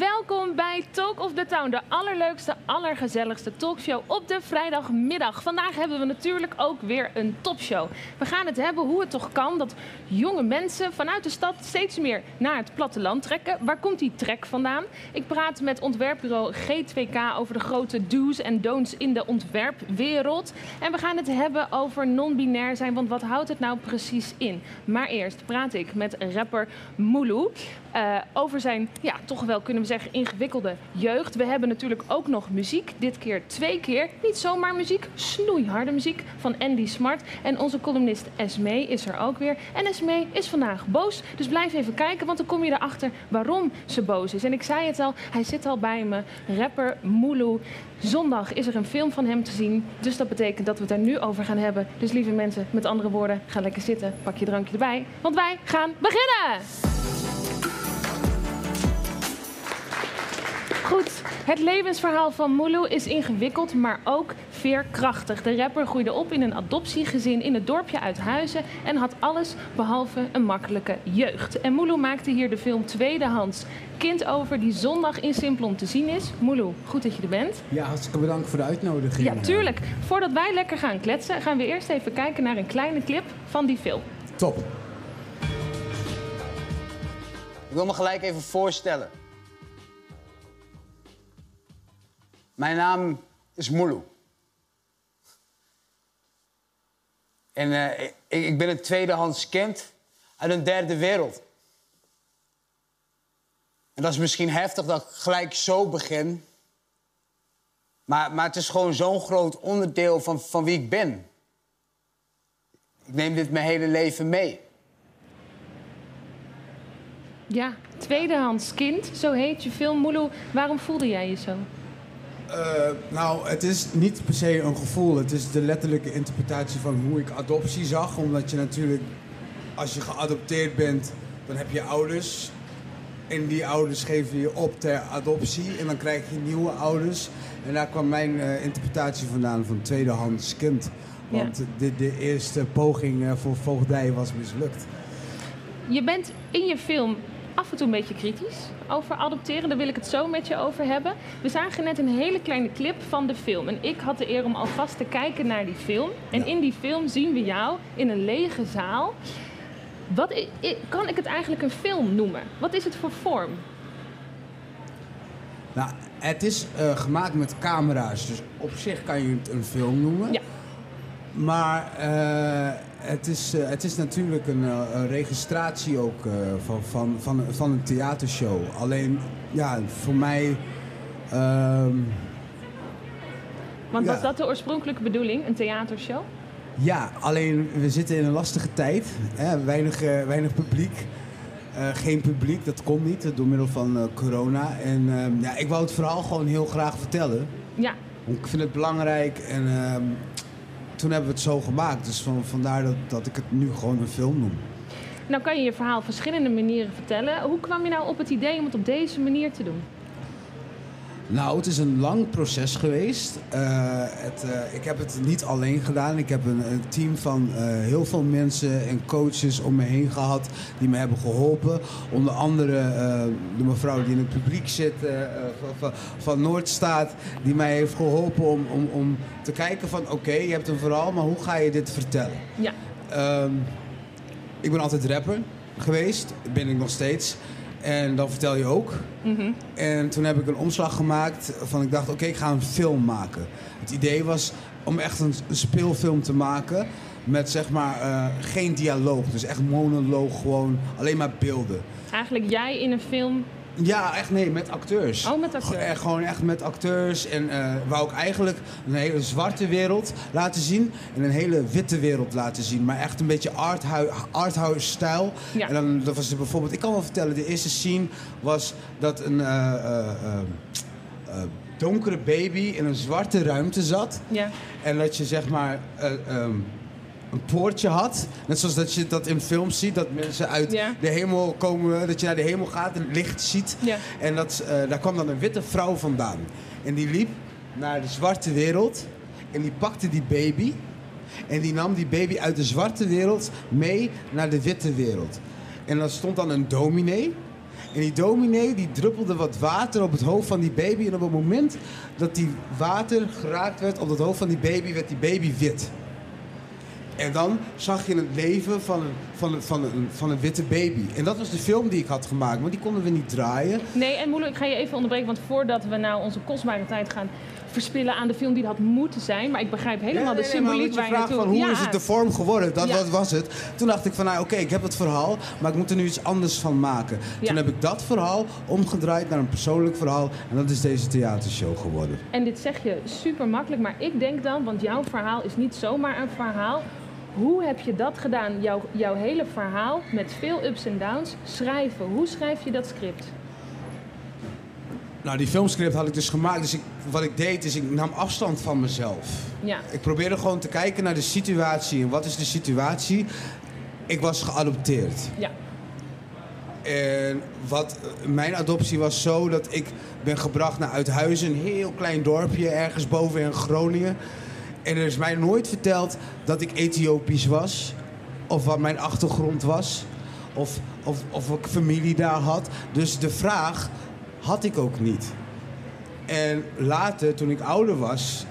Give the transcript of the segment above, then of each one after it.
Welkom bij Talk of the Town, de allerleukste, allergezelligste talkshow op de vrijdagmiddag. Vandaag hebben we natuurlijk ook weer een topshow. We gaan het hebben hoe het toch kan dat jonge mensen vanuit de stad steeds meer naar het platteland trekken. Waar komt die trek vandaan? Ik praat met ontwerpbureau G2K over de grote do's en don'ts in de ontwerpwereld. En we gaan het hebben over non-binair zijn, want wat houdt het nou precies in? Maar eerst praat ik met rapper Mulu uh, over zijn, ja, toch wel kunnen we zeggen, ingewikkelde jeugd. We hebben natuurlijk ook nog muziek. Dit keer twee keer. Niet zomaar muziek, snoeiharde muziek van Andy Smart. En onze columnist Esme is er ook weer. En Esme is vandaag boos. Dus blijf even kijken, want dan kom je erachter waarom ze boos is. En ik zei het al, hij zit al bij me. Rapper Mulu. Zondag is er een film van hem te zien. Dus dat betekent dat we het er nu over gaan hebben. Dus lieve mensen, met andere woorden, ga lekker zitten. Pak je drankje erbij. Want wij gaan beginnen! Goed, het levensverhaal van Mulu is ingewikkeld, maar ook veerkrachtig. De rapper groeide op in een adoptiegezin in het dorpje uit Huizen en had alles behalve een makkelijke jeugd. En Mulu maakte hier de film Tweedehands Kind over, die zondag in Simplon te zien is. Mulu, goed dat je er bent. Ja, hartstikke bedankt voor de uitnodiging. Ja, tuurlijk. Voordat wij lekker gaan kletsen, gaan we eerst even kijken naar een kleine clip van die film. Top. Ik wil me gelijk even voorstellen. Mijn naam is Mulu. En uh, ik, ik, ben een tweedehands kind uit een derde wereld. En dat is misschien heftig dat ik gelijk zo begin. Maar, maar het is gewoon zo'n groot onderdeel van, van wie ik ben. Ik neem dit mijn hele leven mee. Ja, tweedehands kind, zo heet je film. Mulu, waarom voelde jij je zo? Uh, nou, het is niet per se een gevoel. Het is de letterlijke interpretatie van hoe ik adoptie zag. Omdat je natuurlijk, als je geadopteerd bent, dan heb je ouders. En die ouders geven je op ter adoptie. En dan krijg je nieuwe ouders. En daar kwam mijn uh, interpretatie vandaan van tweedehands kind. Want ja. de, de, eerste poging uh, voor voogdij was mislukt. Je bent in je film af en toe een beetje kritisch over adopteren. Daar wil ik het zo met je over hebben. We zagen net een hele kleine clip van de film. En ik had de eer om alvast te kijken naar die film. En in die film zien we jou in een lege zaal. Wat kan ik het eigenlijk een film noemen? Wat is het voor vorm? Nou, het is uh, gemaakt met camera's. Dus op zich kan je het een film noemen. Ja. Maar uh, het, is, uh, het is natuurlijk een, uh, een registratie ook van, van, van, van een theatershow. Alleen, ja, voor mij. Ehm, Want ja. was dat de oorspronkelijke bedoeling, een theatershow? Ja, alleen we zitten in een lastige tijd. Hè? Weinig, weinig publiek. geen publiek, dat komt niet door middel van corona. En ehm, ja, ik wou het verhaal gewoon heel graag vertellen. Ja. Ik vind het belangrijk en ehm, toen hebben we het zo gemaakt. Dus van, vandaar dat, dat ik het nu gewoon een film noem. Nou kan je je verhaal op verschillende manieren vertellen. Hoe kwam je nou op het idee om het op deze manier te doen? Nou, het is een lang proces geweest. Uh, het, uh, ik heb het niet alleen gedaan. Ik heb een, een team van uh, heel veel mensen en coaches om me heen gehad die me hebben geholpen. Onder andere de mevrouw die in het publiek zit van, van Noordstaat, die mij heeft geholpen om, om, om te kijken van oké, okay, je hebt een verhaal, maar hoe ga je dit vertellen? Ja. ik ben altijd rapper geweest, ben ik nog steeds. En dan vertel je ook. Mm -hmm. En toen heb ik een omslag gemaakt van ik dacht, oké, okay, ik ga een film maken. Het idee was om echt een, speelfilm te maken met zeg maar uh, geen dialoog. Dus echt monoloog, gewoon alleen maar beelden. Eigenlijk jij in een film Ja, echt nee, met acteurs. Oh, met acteurs. Gewoon echt, gewoon echt met acteurs. En eh wou ik eigenlijk een hele zwarte wereld laten zien en een hele witte wereld laten zien. Maar echt een beetje arthouse, arthouse stijl. Ja. En dan dat was er bijvoorbeeld, ik kan wel vertellen, de eerste scene was dat een eh, eh, eh, eh, donkere baby in een zwarte ruimte zat. Ja. En dat je zeg maar eh, ehm, een poortje had. Net zoals dat je dat in films ziet. Dat mensen uit Ja. de hemel komen. Dat je naar de hemel gaat en licht ziet. Ja. En dat, eh, daar kwam dan een witte vrouw vandaan. En die liep naar de zwarte wereld. En die pakte die baby. En die nam die baby uit de zwarte wereld mee naar de witte wereld. En dan stond dan een dominee. En die dominee die druppelde wat water op het hoofd van die baby. En op het moment dat die water geraakt werd op het hoofd van die baby, werd die baby wit. En dan zag je het leven van een, van, een, van, een, van een witte baby. En dat was de film die ik had gemaakt, maar die konden we niet draaien. Nee, en Moelo, ik ga je even onderbreken, want voordat we nou onze kostbare tijd gaan verspillen aan de film die het had moeten zijn, maar ik begrijp helemaal de symboliek waar je naartoe... van hoe Ja. is het de vorm geworden, dat Ja. was het. Toen dacht ik van nou oké, ik heb het verhaal, maar ik moet er nu iets anders van maken. Toen heb ik dat verhaal omgedraaid naar een persoonlijk verhaal. En dat is deze theatershow geworden. En dit zeg je super makkelijk, maar ik denk dan, want jouw verhaal is niet zomaar een verhaal. Hoe heb je dat gedaan? Jouw, jouw hele verhaal met veel ups en downs schrijven. Hoe schrijf je dat script? Nou, die filmscript had ik dus gemaakt. Dus ik, wat ik deed, is ik nam afstand van mezelf. Ja, Ik probeerde gewoon te kijken naar de situatie. En wat is de situatie? Ik was geadopteerd. ja, En wat, mijn adoptie was zo dat ik ben gebracht naar Uithuizen, een heel klein dorpje ergens boven in Groningen. En er is mij nooit verteld dat ik Ethiopisch was, of wat mijn achtergrond was, of, of, of ik familie daar had. Dus de vraag had ik ook niet. En later, toen ik ouder was,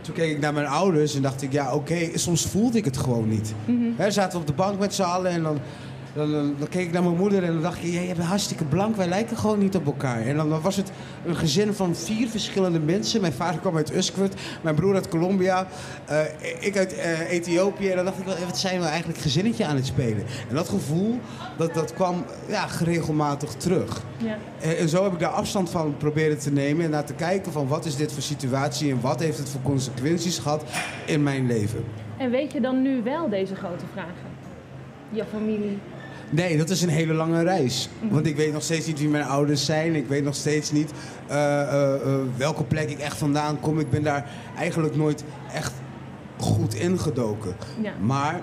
toen keek ik naar mijn ouders en dacht ik, ja oké, soms voelde ik het gewoon niet. Hè, zaten we op de bank met z'n allen en dan, dan, dan, dan keek ik naar mijn moeder en dan dacht ik, ja, je bent hartstikke blank, wij lijken gewoon niet op elkaar. En dan, dan was het een gezin van vier verschillende mensen. Mijn vader kwam uit Uskwert, mijn broer uit Colombia, eh, ik uit eh, Ethiopië. En dan dacht ik, wel, wat zijn we eigenlijk gezinnetje aan het spelen? En dat gevoel, dat, dat kwam ja, geregelmatig terug. ja. En, en zo heb ik daar afstand van proberen te nemen en naar te kijken van wat is dit voor situatie en wat heeft het voor consequenties gehad in mijn leven. En weet je dan nu wel deze grote vragen? Je familie. Nee, dat is een hele lange reis. Want ik weet nog steeds niet wie mijn ouders zijn. Ik weet nog steeds niet eh, eh, eh, welke plek ik echt vandaan kom. Ik ben daar eigenlijk nooit echt goed ingedoken. Ja. Maar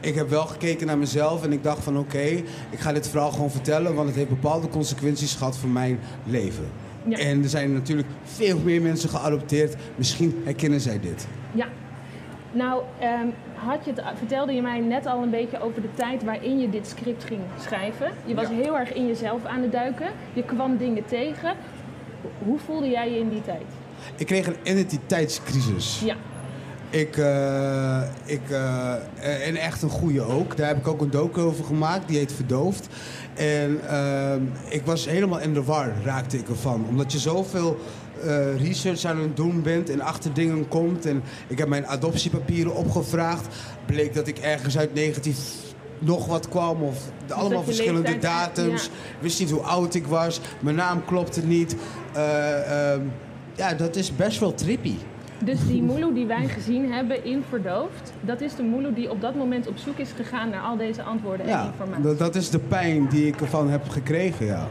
ik heb wel gekeken naar mezelf en ik dacht van oké, ik ga dit verhaal gewoon vertellen, want het heeft bepaalde consequenties gehad voor mijn leven. Ja. En er zijn natuurlijk veel meer mensen geadopteerd. Misschien herkennen zij dit. Ja. Nou, ehm, had je het, vertelde je mij net al een beetje over de tijd waarin je dit script ging schrijven. Je was Ja. heel erg in jezelf aan het duiken. Je kwam dingen tegen. Hoe voelde jij je in die tijd? Ik kreeg een identiteitscrisis. Ja. Ik, eh, ik, eh, en echt een goede ook. Daar heb ik ook een docu over gemaakt, die heet Verdoofd. En ehm, ik was helemaal in de war, raakte ik ervan. Omdat je zoveel eh, research aan het doen bent en achter dingen komt. En ik heb mijn adoptiepapieren opgevraagd. Bleek dat ik ergens uit negatief nog wat kwam. Of de- allemaal dat je verschillende leeftijd- datums. ja. Wist niet hoe oud ik was. Mijn naam klopte niet. Eh, ehm, ja, dat is best wel trippy. Dus die Moelo die wij gezien hebben in Verdoofd, dat is de Moelo die op dat moment op zoek is gegaan naar al deze antwoorden en informatie. dat, dat is de pijn die ik ervan heb gekregen, ja.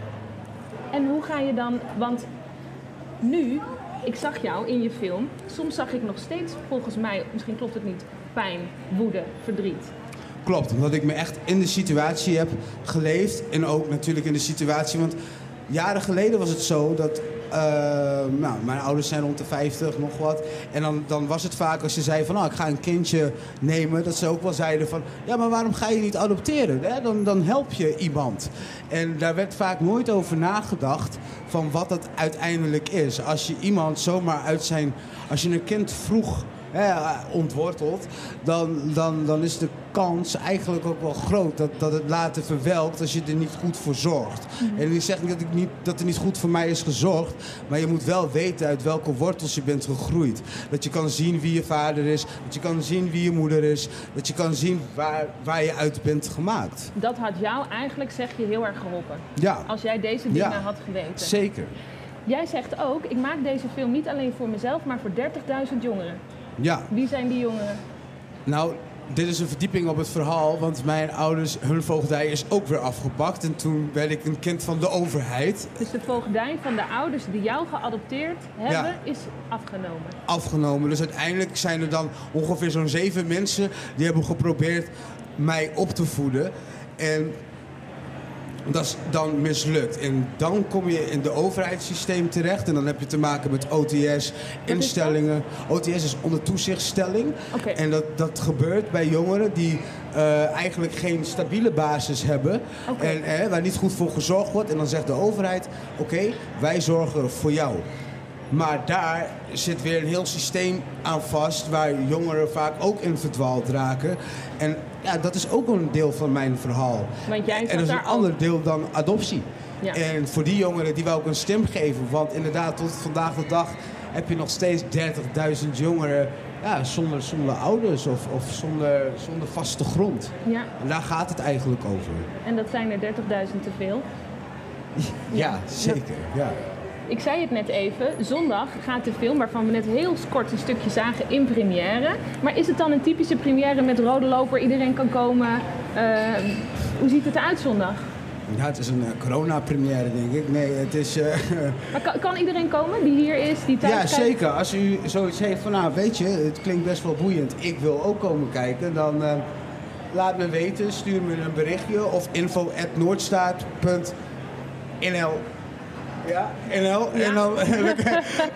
En hoe ga je dan, want nu, ik zag jou in je film, soms zag ik nog steeds, volgens mij, misschien klopt het niet, pijn, woede, verdriet. Klopt, omdat ik me echt in de situatie heb geleefd. En ook natuurlijk in de situatie, want jaren geleden was het zo dat... eh, nou, mijn ouders zijn rond de 50, nog wat. En dan, dan was het vaak als je zei van, nou, ik ga een kindje nemen... dat ze ook wel zeiden van, ja, maar waarom ga je niet adopteren? Hè? Dan, dan help je iemand. En daar werd vaak nooit over nagedacht van wat dat uiteindelijk is. Als je iemand zomaar uit zijn... Als je een kind vroeg hè, ontwortelt, dan, dan, dan is de kans eigenlijk ook wel groot dat, dat het later verwelkt als je er niet goed voor zorgt. En ik zeg niet dat, ik niet dat er niet goed voor mij is gezorgd, maar je moet wel weten uit welke wortels je bent gegroeid. Dat je kan zien wie je vader is, dat je kan zien wie je moeder is, dat je kan zien waar, waar je uit bent gemaakt. Dat had jou eigenlijk, zeg je, heel erg geholpen. Ja, Als jij deze dingen Ja. had geweten. zeker. Jij zegt ook, ik maak deze film niet alleen voor mezelf, maar voor 30.000 jongeren. Ja. Wie zijn die jongeren? Nou, dit is een verdieping op het verhaal, want mijn ouders, hun voogdij is ook weer afgepakt. En toen werd ik een kind van de overheid, Dus de voogdij van de ouders die jou geadopteerd hebben, Ja. is afgenomen. afgenomen. Dus uiteindelijk zijn er dan ongeveer zo'n zeven mensen die hebben geprobeerd mij op te voeden. En dat is dan mislukt. En dan kom je in de overheidssysteem terecht. En dan heb je te maken met OTS, instellingen. OTS is onder toezichtstelling. En dat, dat gebeurt bij jongeren die eh, eigenlijk geen stabiele basis hebben. En eh, waar niet goed voor gezorgd wordt. En dan zegt de overheid, oké, wij zorgen voor jou. Maar daar zit weer een heel systeem aan vast waar jongeren vaak ook in verdwaald raken. En ja, dat is ook een deel van mijn verhaal. Want jij en dat is een ander ook. deel dan adoptie. Ja. En voor die jongeren die wou ik een stem geven. Want inderdaad, tot vandaag de dag heb je nog steeds 30.000 jongeren ja, zonder, zonder ouders of, of zonder, zonder vaste grond. Ja, En daar gaat het eigenlijk over. en dat zijn er 30.000 te veel. Ja, zeker. Ja. Ik zei het net even, zondag gaat de film, waarvan we net heel kort een stukje zagen, in première. Maar is het dan een typische première met rode loper, iedereen kan komen? Eh, hoe ziet het eruit zondag? Ja, het is een eh, corona-première, denk ik. Nee, het is... eh, Maar kan, kan iedereen komen die hier is, die thuis ja, kijkt? zeker. Als u zoiets heeft van, nou, weet je, het klinkt best wel boeiend. Ik wil ook komen kijken. Dan eh, laat me weten, stuur me een berichtje. Of info.noordstaat.nl Ja, NL. En dan,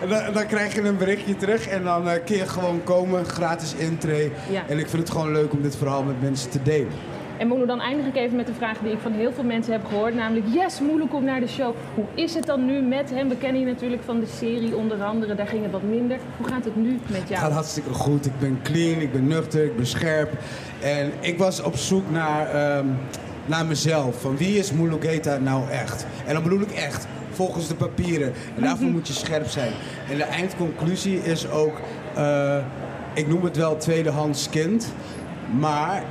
dan, dan krijg je een berichtje terug. En dan eh, kun je gewoon komen, gratis intree. Ja. En ik vind het gewoon leuk om dit verhaal met mensen te delen. En Moelo, dan eindig ik even met de vraag die ik van heel veel mensen heb gehoord. Namelijk, yes, Moelo komt naar de show. Hoe is het dan nu met hem? We kennen je natuurlijk van de serie onder andere. Daar ging het wat minder. Hoe gaat het nu met Het jou? gaat hartstikke goed. Ik ben clean, ik ben nuchter, ik ben scherp. En ik was op zoek naar, ehm, naar mezelf. Van wie is Mulugeta nou echt? En dan bedoel ik echt, volgens de papieren. En daarvoor moet je scherp zijn. En de eindconclusie is ook, eh, ik noem het wel tweedehands kind. Maar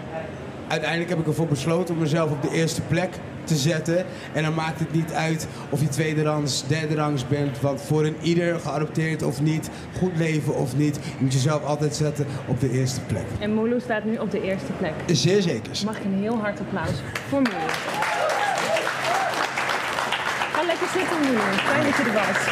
uiteindelijk heb ik ervoor besloten om mezelf op de eerste plek te zetten. En dan maakt het niet uit of je tweede rangs, derde rangs bent. Want voor een ieder, geadopteerd of niet, goed leven of niet, je moet jezelf altijd zetten op de eerste plek. En Moelo staat nu op de eerste plek. Zeer zeker. Mag ik een heel hard applaus voor Moelo. Fijn dat je er was.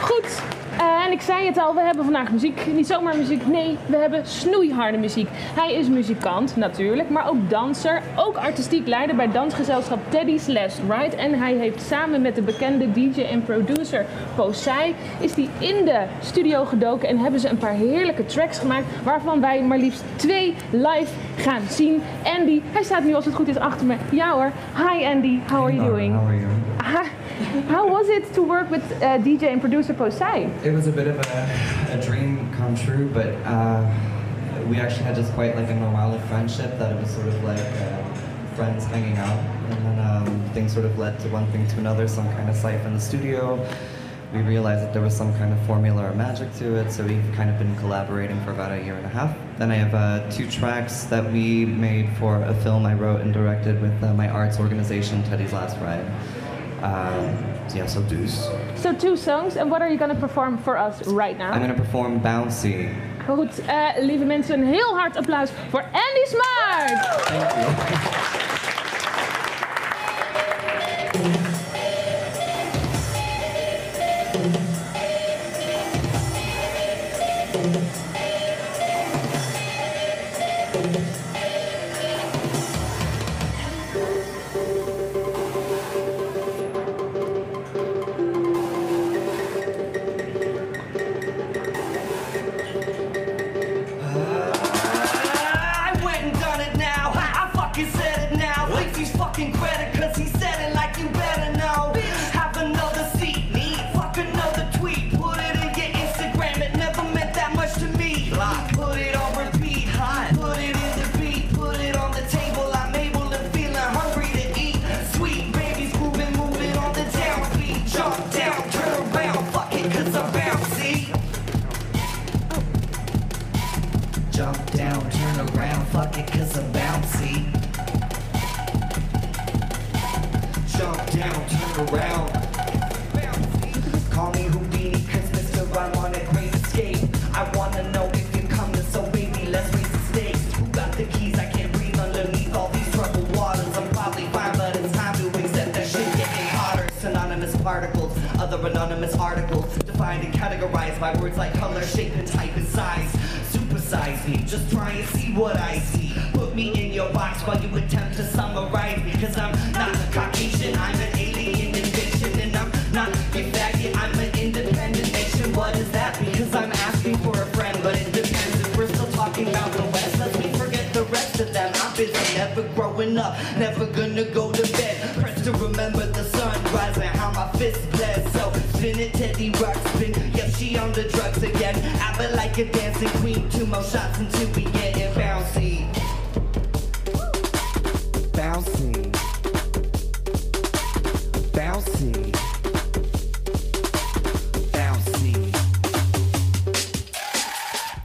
Goed. eh, en ik zei het al, we hebben vandaag muziek. Niet zomaar muziek, nee, we hebben snoeiharde muziek. Hij is muzikant, natuurlijk, maar ook danser. Ook artistiek leider bij dansgezelschap Teddy's Last Ride. En hij heeft samen met de bekende DJ en producer Posei... is hij in de studio gedoken en hebben ze een paar heerlijke tracks gemaakt... waarvan wij maar liefst twee live gaan zien. Andy, hij staat nu als het goed is achter me. Ja hoor. Hi Andy, how are you doing? How are you? How was it to work with uh, DJ and producer Posei? It was a bit of a, a dream come true, but uh, we actually had just quite like a normal friendship that it was sort of like uh, friends hanging out. And then um, things sort of led to one thing to another, some kind of site in the studio. We realized that there was some kind of formula or magic to it, so we've kind of been collaborating for about a year and a half. Then I have uh, two tracks that we made for a film I wrote and directed with uh, my arts organization, Teddy's Last Ride. Um, yeah, so deuce. So two songs, and what are you going to perform for us right now? I'm gonna perform Bouncy. Goed, eh, lieve mensen, een heel hard applaus voor Andy Smart! I anonymous articles, defined and categorized by words like color, shape, and type and size. Supersize me, just try and see what I see. Put me in your box while you attempt to summarize me, cause I'm not Caucasian, I'm an alien invasion, and I'm not a faggot, I'm an independent nation. What does that mean? Cause I'm asking for a friend, but it depends if we're still talking about the West. Let me forget the rest of them. I'm busy, never growing up, never gonna go to bed. Press to remember the sunrise and how Teddy Rock spin. Yep, she on the drugs again. I feel like a dancing queen. Two more shots until we get it bouncy. Bouncy. Bouncy. Bouncy.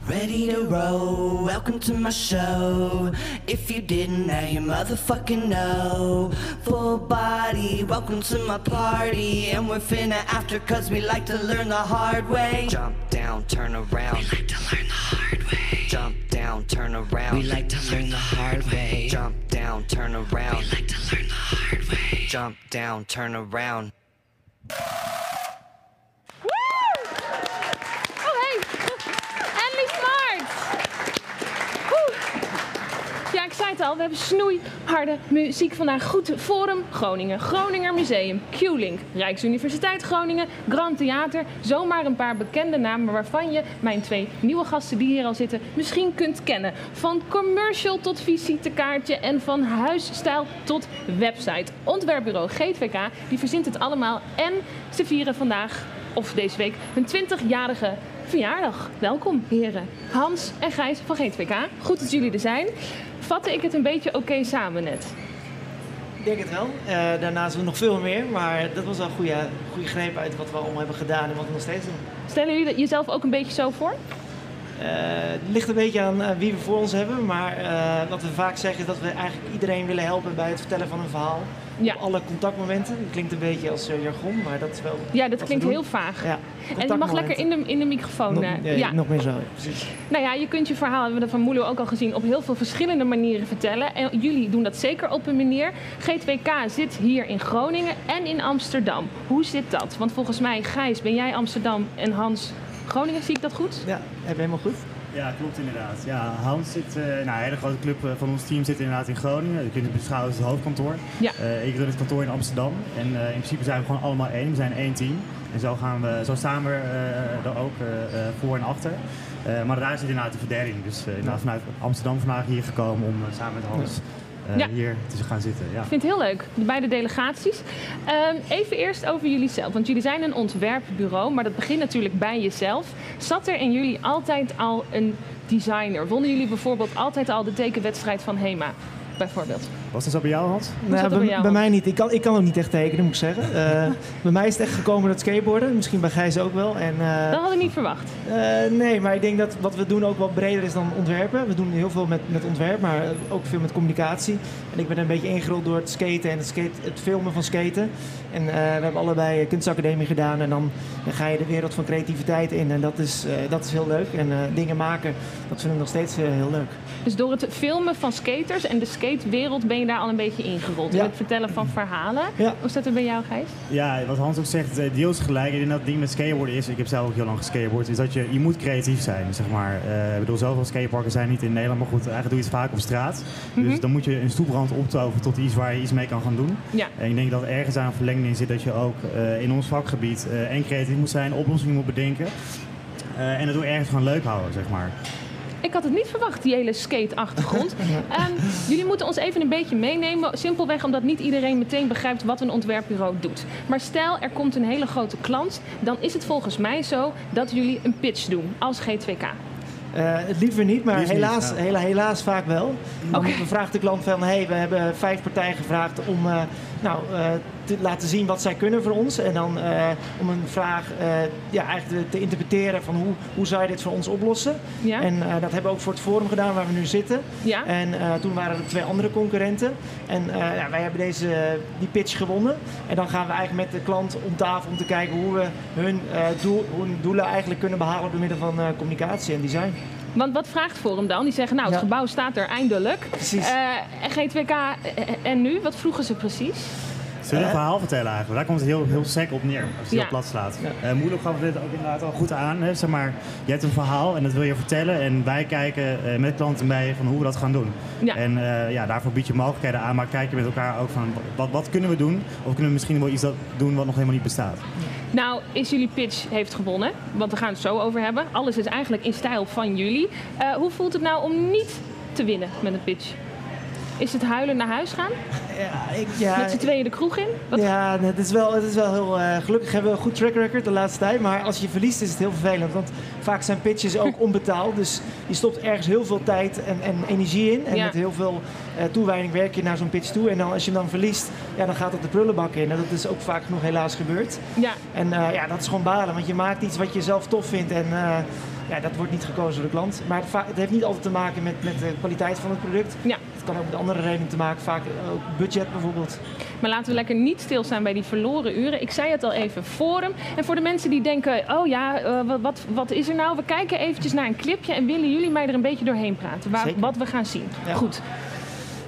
Ready to roll, welcome to my show. If you didn't, now you motherfucking know. Full body, welcome to my party. And we're finna after cause we like to learn the hard way. Jump down, turn around. We like to learn the hard way. Jump down, turn around. We like to learn the hard way. Jump down, turn around. We like to learn the hard way. Jump down, turn around. We hebben snoeiharde muziek vandaag. Goed Forum Groningen, Groninger Museum, Q-Link, Rijksuniversiteit Groningen, Grand Theater. Zomaar een paar bekende namen waarvan je mijn twee nieuwe gasten die hier al zitten misschien kunt kennen. Van commercial tot visitekaartje en van huisstijl tot website. Ontwerpbureau GTWK, die verzint het allemaal en ze vieren vandaag of deze week hun 20-jarige verjaardag. Welkom, heren. Hans en Gijs van GTWK. Goed dat jullie er zijn. Vatte ik het een beetje oké samen net? Ik denk het wel. Eh, daarnaast we nog veel meer, maar dat was wel een goede, goede greep uit wat we allemaal hebben gedaan en wat we nog steeds doen. Stellen jullie jezelf ook een beetje zo voor? Eh, het ligt een beetje aan eh, wie we voor ons hebben, maar wat we vaak zeggen is dat we eigenlijk iedereen willen helpen bij het vertellen van een verhaal. Ja. Op alle contactmomenten. Dat klinkt een beetje als eh, jargon, maar dat is wel. Ja, dat klinkt heel vaag. Ja, En je mag lekker in de, in de microfoon. Nog, eh, nee, ja. nog meer zo, precies. Nou ja, je kunt je verhaal, hebben we dat van Moelo ook al gezien, op heel veel verschillende manieren vertellen. En jullie doen dat zeker op een manier. G2K zit hier in Groningen en in Amsterdam. Hoe zit dat? Want volgens mij, Gijs, ben jij Amsterdam en Hans Groningen, zie ik dat goed? Ja, heb je helemaal goed. Ja, klopt inderdaad. Ja, Hans zit, eh, nou, een hele grote club eh, van ons team zit inderdaad in Groningen. Je kunt het beschouwen als het hoofdkantoor. Ja. Eh, ik run het kantoor in Amsterdam. En eh, in principe zijn we gewoon allemaal één. We zijn één team. En zo, gaan we, zo staan we eh, er ook voor en achter. Eh, maar daar zit inderdaad de verdeling. Dus eh, inderdaad vanuit Amsterdam vandaag hier gekomen om samen met Hans Ja. hier te gaan zitten. Ja. Ik vind het heel leuk, de beide delegaties. Ehm, even eerst over jullie zelf, want jullie zijn een ontwerpbureau, maar dat begint natuurlijk bij jezelf. Zat er in jullie altijd al een designer? Wonnen jullie bijvoorbeeld altijd al de tekenwedstrijd van HEMA, bijvoorbeeld? Was dat zo bij jou, Hans? Nou, bij, bij jou, bij Hans? mij niet. Ik kan, ik kan ook niet echt tekenen, moet ik zeggen. Eh, bij mij is het echt gekomen het skateboarden. Misschien bij Gijs ook wel. En, eh, Dat had ik niet verwacht. Eh, nee, maar ik denk dat wat we doen ook wel breder is dan ontwerpen. We doen heel veel met, met ontwerp, maar ook veel met communicatie. En ik ben een beetje ingerold door het skaten en het, skate, het filmen van skaten. En eh, we hebben allebei kunstacademie gedaan en dan, dan ga je de wereld van creativiteit in. En dat is, eh, dat is heel leuk. En eh, dingen maken, dat vind ik nog steeds heel leuk. Dus door het filmen van skaters en de skatewereld ben je daar al een beetje ingerold. Ja. In het vertellen van verhalen. Ja. Hoe staat het bij jou, Gijs? Ja, wat Hans ook zegt, eh, deels gelijk. En dat het ding met skateboarden is, ik heb zelf ook heel lang geskateboard, is dat je, je moet creatief zijn, zeg maar. Eh, ik bedoel, zoveel skateparken zijn niet in Nederland, maar goed, eigenlijk doe je het vaak op straat. Dus dan moet je een stoeprand optoveren tot iets waar je iets mee kan gaan doen. Ja. En ik denk dat er ergens aan een verlenging in zit dat je ook eh, in ons vakgebied eh, en creatief moet zijn, oplossingen moet bedenken. Eh, en het ook ergens gewoon leuk houden, zeg maar. Ik had het niet verwacht, die hele skate-achtergrond. Ehm, jullie moeten ons even een beetje meenemen. Simpelweg omdat niet iedereen meteen begrijpt wat een ontwerpbureau doet. Maar stel, er komt een hele grote klant. Dan is het volgens mij zo dat jullie een pitch doen als G2K. Eh, het liever niet, maar niet, helaas, ja. hela- helaas vaak wel. Dan Oké. vraagt de klant van, hey, we hebben vijf partijen gevraagd om eh, nou, eh, te laten zien wat zij kunnen voor ons. En dan eh, om een vraag eh, ja, eigenlijk te interpreteren van hoe, hoe zou je dit voor ons oplossen. Ja. En dat hebben we ook voor het forum gedaan waar we nu zitten. Ja. En toen waren er twee andere concurrenten. En ja, wij hebben deze, die pitch gewonnen. En dan gaan we eigenlijk met de klant om tafel om te kijken hoe we hun, doel, hun doelen eigenlijk kunnen behalen door middel van communicatie en design. Want wat vraagt Forum dan? Die zeggen, nou, het Ja. gebouw staat er eindelijk. Precies. Eh, en G2K eh, en nu? Wat vroegen ze precies? Zullen we een verhaal vertellen eigenlijk? Daar komt het heel, heel sec op neer, als je Ja. heel plat slaat. Eh Moeilijk gaf dit ook inderdaad al goed aan. Hè? Zeg maar, je hebt een verhaal en dat wil je vertellen. En wij kijken eh, met klanten mee van hoe we dat gaan doen. En eh, ja, daarvoor bied je mogelijkheden aan. Maar kijk je met elkaar ook van, wat, wat kunnen we doen? Of kunnen we misschien wel iets dat doen wat nog helemaal niet bestaat? Nou, is jullie pitch heeft gewonnen, want we gaan het zo over hebben. Alles is eigenlijk in stijl van jullie. Hoe voelt het nou om niet te winnen met een pitch? Is het huilen naar huis gaan? Ja, ik, ja, met z'n tweeën de kroeg in? Wat- Ja, het is wel, het is wel heel eh, gelukkig hebben we een goed track record de laatste tijd. Maar als je verliest is het heel vervelend. Want vaak zijn pitches ook onbetaald. Dus je stopt ergens heel veel tijd en, en energie in. En Ja. met heel veel eh, toewijding werk je naar zo'n pitch toe. En dan, als je hem dan verliest, ja, dan gaat het de prullenbak in. En dat is ook vaak genoeg helaas gebeurd. Ja, En eh, ja, dat is gewoon balen. Want je maakt iets wat je zelf tof vindt. En ja, dat wordt niet gekozen door de klant. Maar het, het heeft niet altijd te maken met, met de kwaliteit van het product. ja. Kan ook met andere redenen te maken. Vaak ook budget bijvoorbeeld. Maar laten we lekker niet stilstaan bij die verloren uren. Ik zei het al even, Forum. En voor de mensen die denken, oh ja, eh, wat, wat, is er nou? We kijken eventjes naar een clipje en willen jullie mij er een beetje doorheen praten. Waar, wat we gaan zien. Ja. Goed.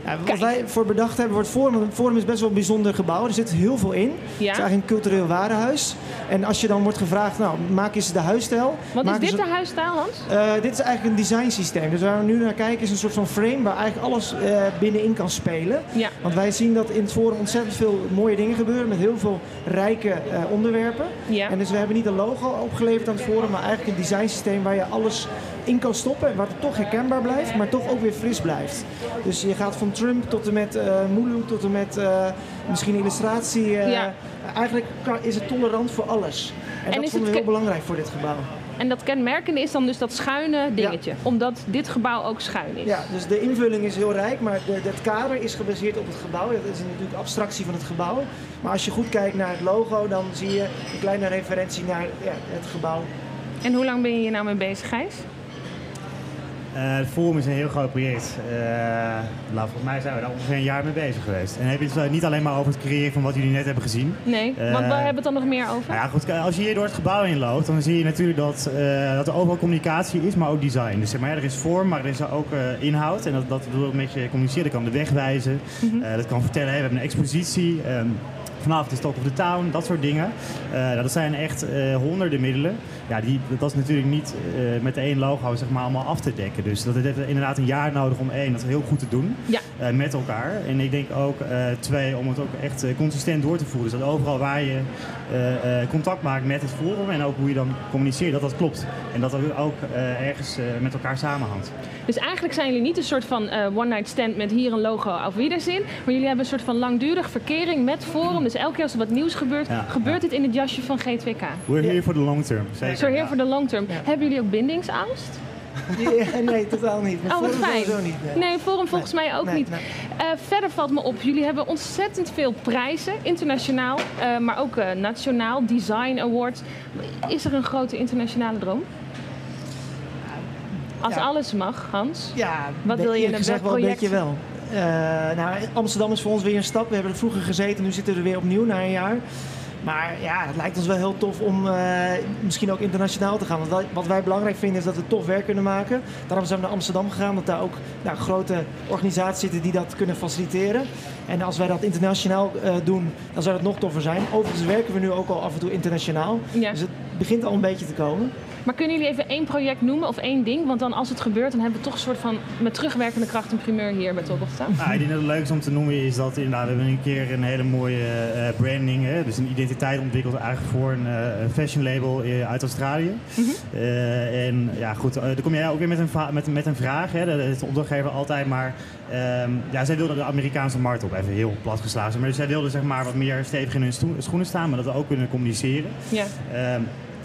Ja, wat Kijk. wij voor bedacht hebben het Forum. Forum is best wel een bijzonder gebouw. Er zit heel veel in. Het is eigenlijk een cultureel warenhuis. En als je dan wordt gevraagd, nou, maak eens de huisstijl. Wat is dit de huisstijl, Hans? Eh, dit is eigenlijk een design systeem. Dus waar we nu naar kijken is een soort van frame waar eigenlijk alles eh, binnenin kan spelen. Ja. Want wij zien dat in het forum ontzettend veel mooie dingen gebeuren met heel veel rijke eh, onderwerpen. Ja. En dus we hebben niet een logo opgeleverd aan het forum, maar eigenlijk een design systeem waar je alles in kan stoppen. en Waar het toch herkenbaar blijft, maar toch ook weer fris blijft. Dus je gaat van Trump tot en met eh Mulu tot en met eh, misschien illustratie. eh, Ja. Eigenlijk is het tolerant voor alles. En, dat is vonden we heel belangrijk voor dit gebouw. En dat kenmerkende is dan dus dat schuine dingetje. Omdat dit gebouw ook schuin is. Ja, dus de invulling is heel rijk, maar de, het kader is gebaseerd op het gebouw. Dat is natuurlijk abstractie van het gebouw. Maar als je goed kijkt naar het logo, dan zie je een kleine referentie naar ja, het gebouw. En hoe lang ben je hier nou mee bezig, Gijs? Eh, het Forum is een heel groot project. Eh, nou, volgens mij zijn we daar ongeveer een jaar mee bezig geweest. En heb je het niet alleen maar over het creëren van wat jullie net hebben gezien. Nee, Eh, want waar hebben we het dan nog meer over? Nou ja, goed, als je hier door het gebouw heen loopt, dan zie je natuurlijk dat, eh, dat er overal communicatie is, maar ook design. Dus zeg maar, ja, er is vorm, maar er is ook eh, inhoud. En dat, dat wil ook met je communiceren. Dat kan de weg wijzen. Mhm. Eh, dat kan vertellen, hey, we hebben een expositie. ehm, Vanavond is Talk of the Town, dat soort dingen. Nou, dat zijn echt eh, honderden middelen. Ja, die, dat is natuurlijk niet eh, met één logo zeg maar, allemaal af te dekken. Dus dat heeft inderdaad een jaar nodig om één, dat heel goed te doen. Ja. met elkaar. En ik denk ook twee, om het ook echt consistent door te voeren. Dus dat overal waar je contact maakt met het forum en ook hoe je dan communiceert, dat dat klopt. En dat dat ook ergens met elkaar samenhangt. Dus eigenlijk zijn jullie niet een soort van one-night stand met hier een logo auf Wiedersehen. Maar jullie hebben een soort van langdurig verkering met Forum. Dus elke keer als er wat nieuws gebeurt, Ja, gebeurt ja. het in het jasje van G2K. We're here for the long term. Zeker. Zo hier Ja. voor de long term. Ja. Hebben jullie ook bindingsangst? Ja, nee, totaal niet. Oh, wat fijn. niet. nee. Nee, Forum volgens mij ook Nee, niet. nee. Eh, verder valt me op, jullie hebben ontzettend veel prijzen, internationaal, eh, maar ook eh, nationaal, Design Awards. Is er een grote internationale droom? Als Ja. alles mag, Hans. Ja, Wat wil je in een gezegd wel een project? beetje wel. Eh, nou, Amsterdam is voor ons weer een stap. We hebben er vroeger gezeten, nu zitten we er weer opnieuw na een jaar. Maar ja, het lijkt ons wel heel tof om eh, misschien ook internationaal te gaan. Want wij- wat wij belangrijk vinden is dat we tof werk kunnen maken. Daarom zijn we naar Amsterdam gegaan, dat daar ook nou, grote organisaties zitten die dat kunnen faciliteren. En als wij dat internationaal eh, doen, dan zou dat nog toffer zijn. Overigens werken we nu ook al af en toe internationaal. Ja. Dus het begint al een beetje te komen. Maar kunnen jullie even één project noemen of één ding? Want dan als het gebeurt, dan hebben we toch een soort van met terugwerkende kracht een primeur hier bij of the Town. Nou, ik denk dat het leuk is om te noemen is dat inderdaad, we hebben een keer een hele mooie eh, branding, hè, dus een identiteit ontwikkeld eigenlijk voor een eh, fashion label eh, uit Australië. Eh, en ja, goed, dan kom jij ook weer met een, met, met een vraag. Hè, dat is de opdrachtgever altijd, maar ehm, ja, zij wilden de Amerikaanse markt op, even heel plat geslagen. Maar zij wilden zeg maar wat meer stevig in hun schoenen staan, maar dat we ook kunnen communiceren. Ja. Ehm,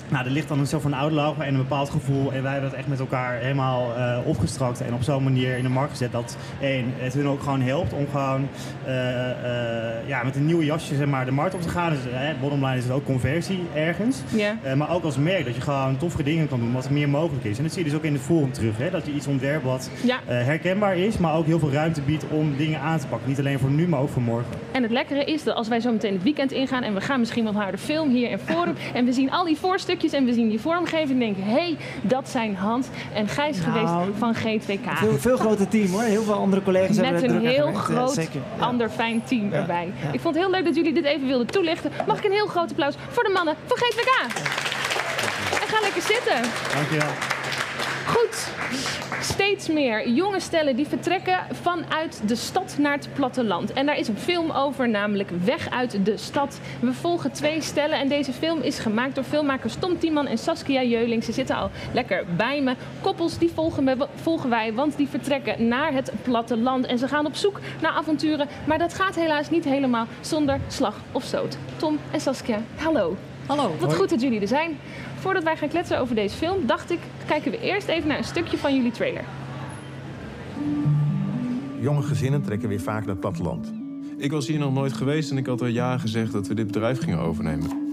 Nou, er ligt dan een soort van outlaw en een bepaald gevoel. En wij hebben het echt met elkaar helemaal eh, opgestrakt. En op zo'n manier in de markt gezet dat één, het hun ook gewoon helpt om gewoon eh, eh, ja, met een nieuwe jasje zeg maar, de markt op te gaan. Dus eh, bottom line is het ook conversie ergens. Ja. Eh, maar ook als merk dat je gewoon toffere dingen kan doen, wat er meer mogelijk is. En dat zie je dus ook in de forum terug. Hè? Dat je iets ontwerpt wat Ja. herkenbaar is, maar ook heel veel ruimte biedt om dingen aan te pakken. Niet alleen voor nu, maar ook voor morgen. En het lekkere is dat als wij zo meteen het weekend ingaan en we gaan misschien wel naar de film hier in Forum en we zien al die en we zien die vormgeving, denken hé, hey, dat zijn Hans en Gijs Nou, geweest van G2K. Veel, veel groter team hoor. Heel veel andere collega's Met hebben er een heel gewerkt. Ja, groot, zeker. Ander fijn team Ja, erbij. ja. Ik vond het heel leuk dat jullie dit even wilden toelichten. Mag ik een heel groot applaus voor de mannen van G2K? En ga lekker zitten. Dankjewel. Goed. Steeds meer jonge stellen die vertrekken vanuit de stad naar het platteland. En daar is een film over, namelijk Weg uit de stad. We volgen twee stellen en deze film is gemaakt door filmmakers Tom Tiemann en Saskia Jeuling. Ze zitten al lekker bij me. Koppels die volgen, we- volgen wij, want die vertrekken naar het platteland. En ze gaan op zoek naar avonturen, maar dat gaat helaas niet helemaal zonder slag of stoot. Tom en Saskia, hallo. Hallo. Wat goed dat jullie er zijn. Voordat wij gaan kletsen over deze film, dacht ik, kijken we eerst even naar een stukje van jullie trailer. Jonge gezinnen trekken weer vaak naar het platteland. Ik was hier nog nooit geweest en ik had al ja gezegd dat we dit bedrijf gingen overnemen.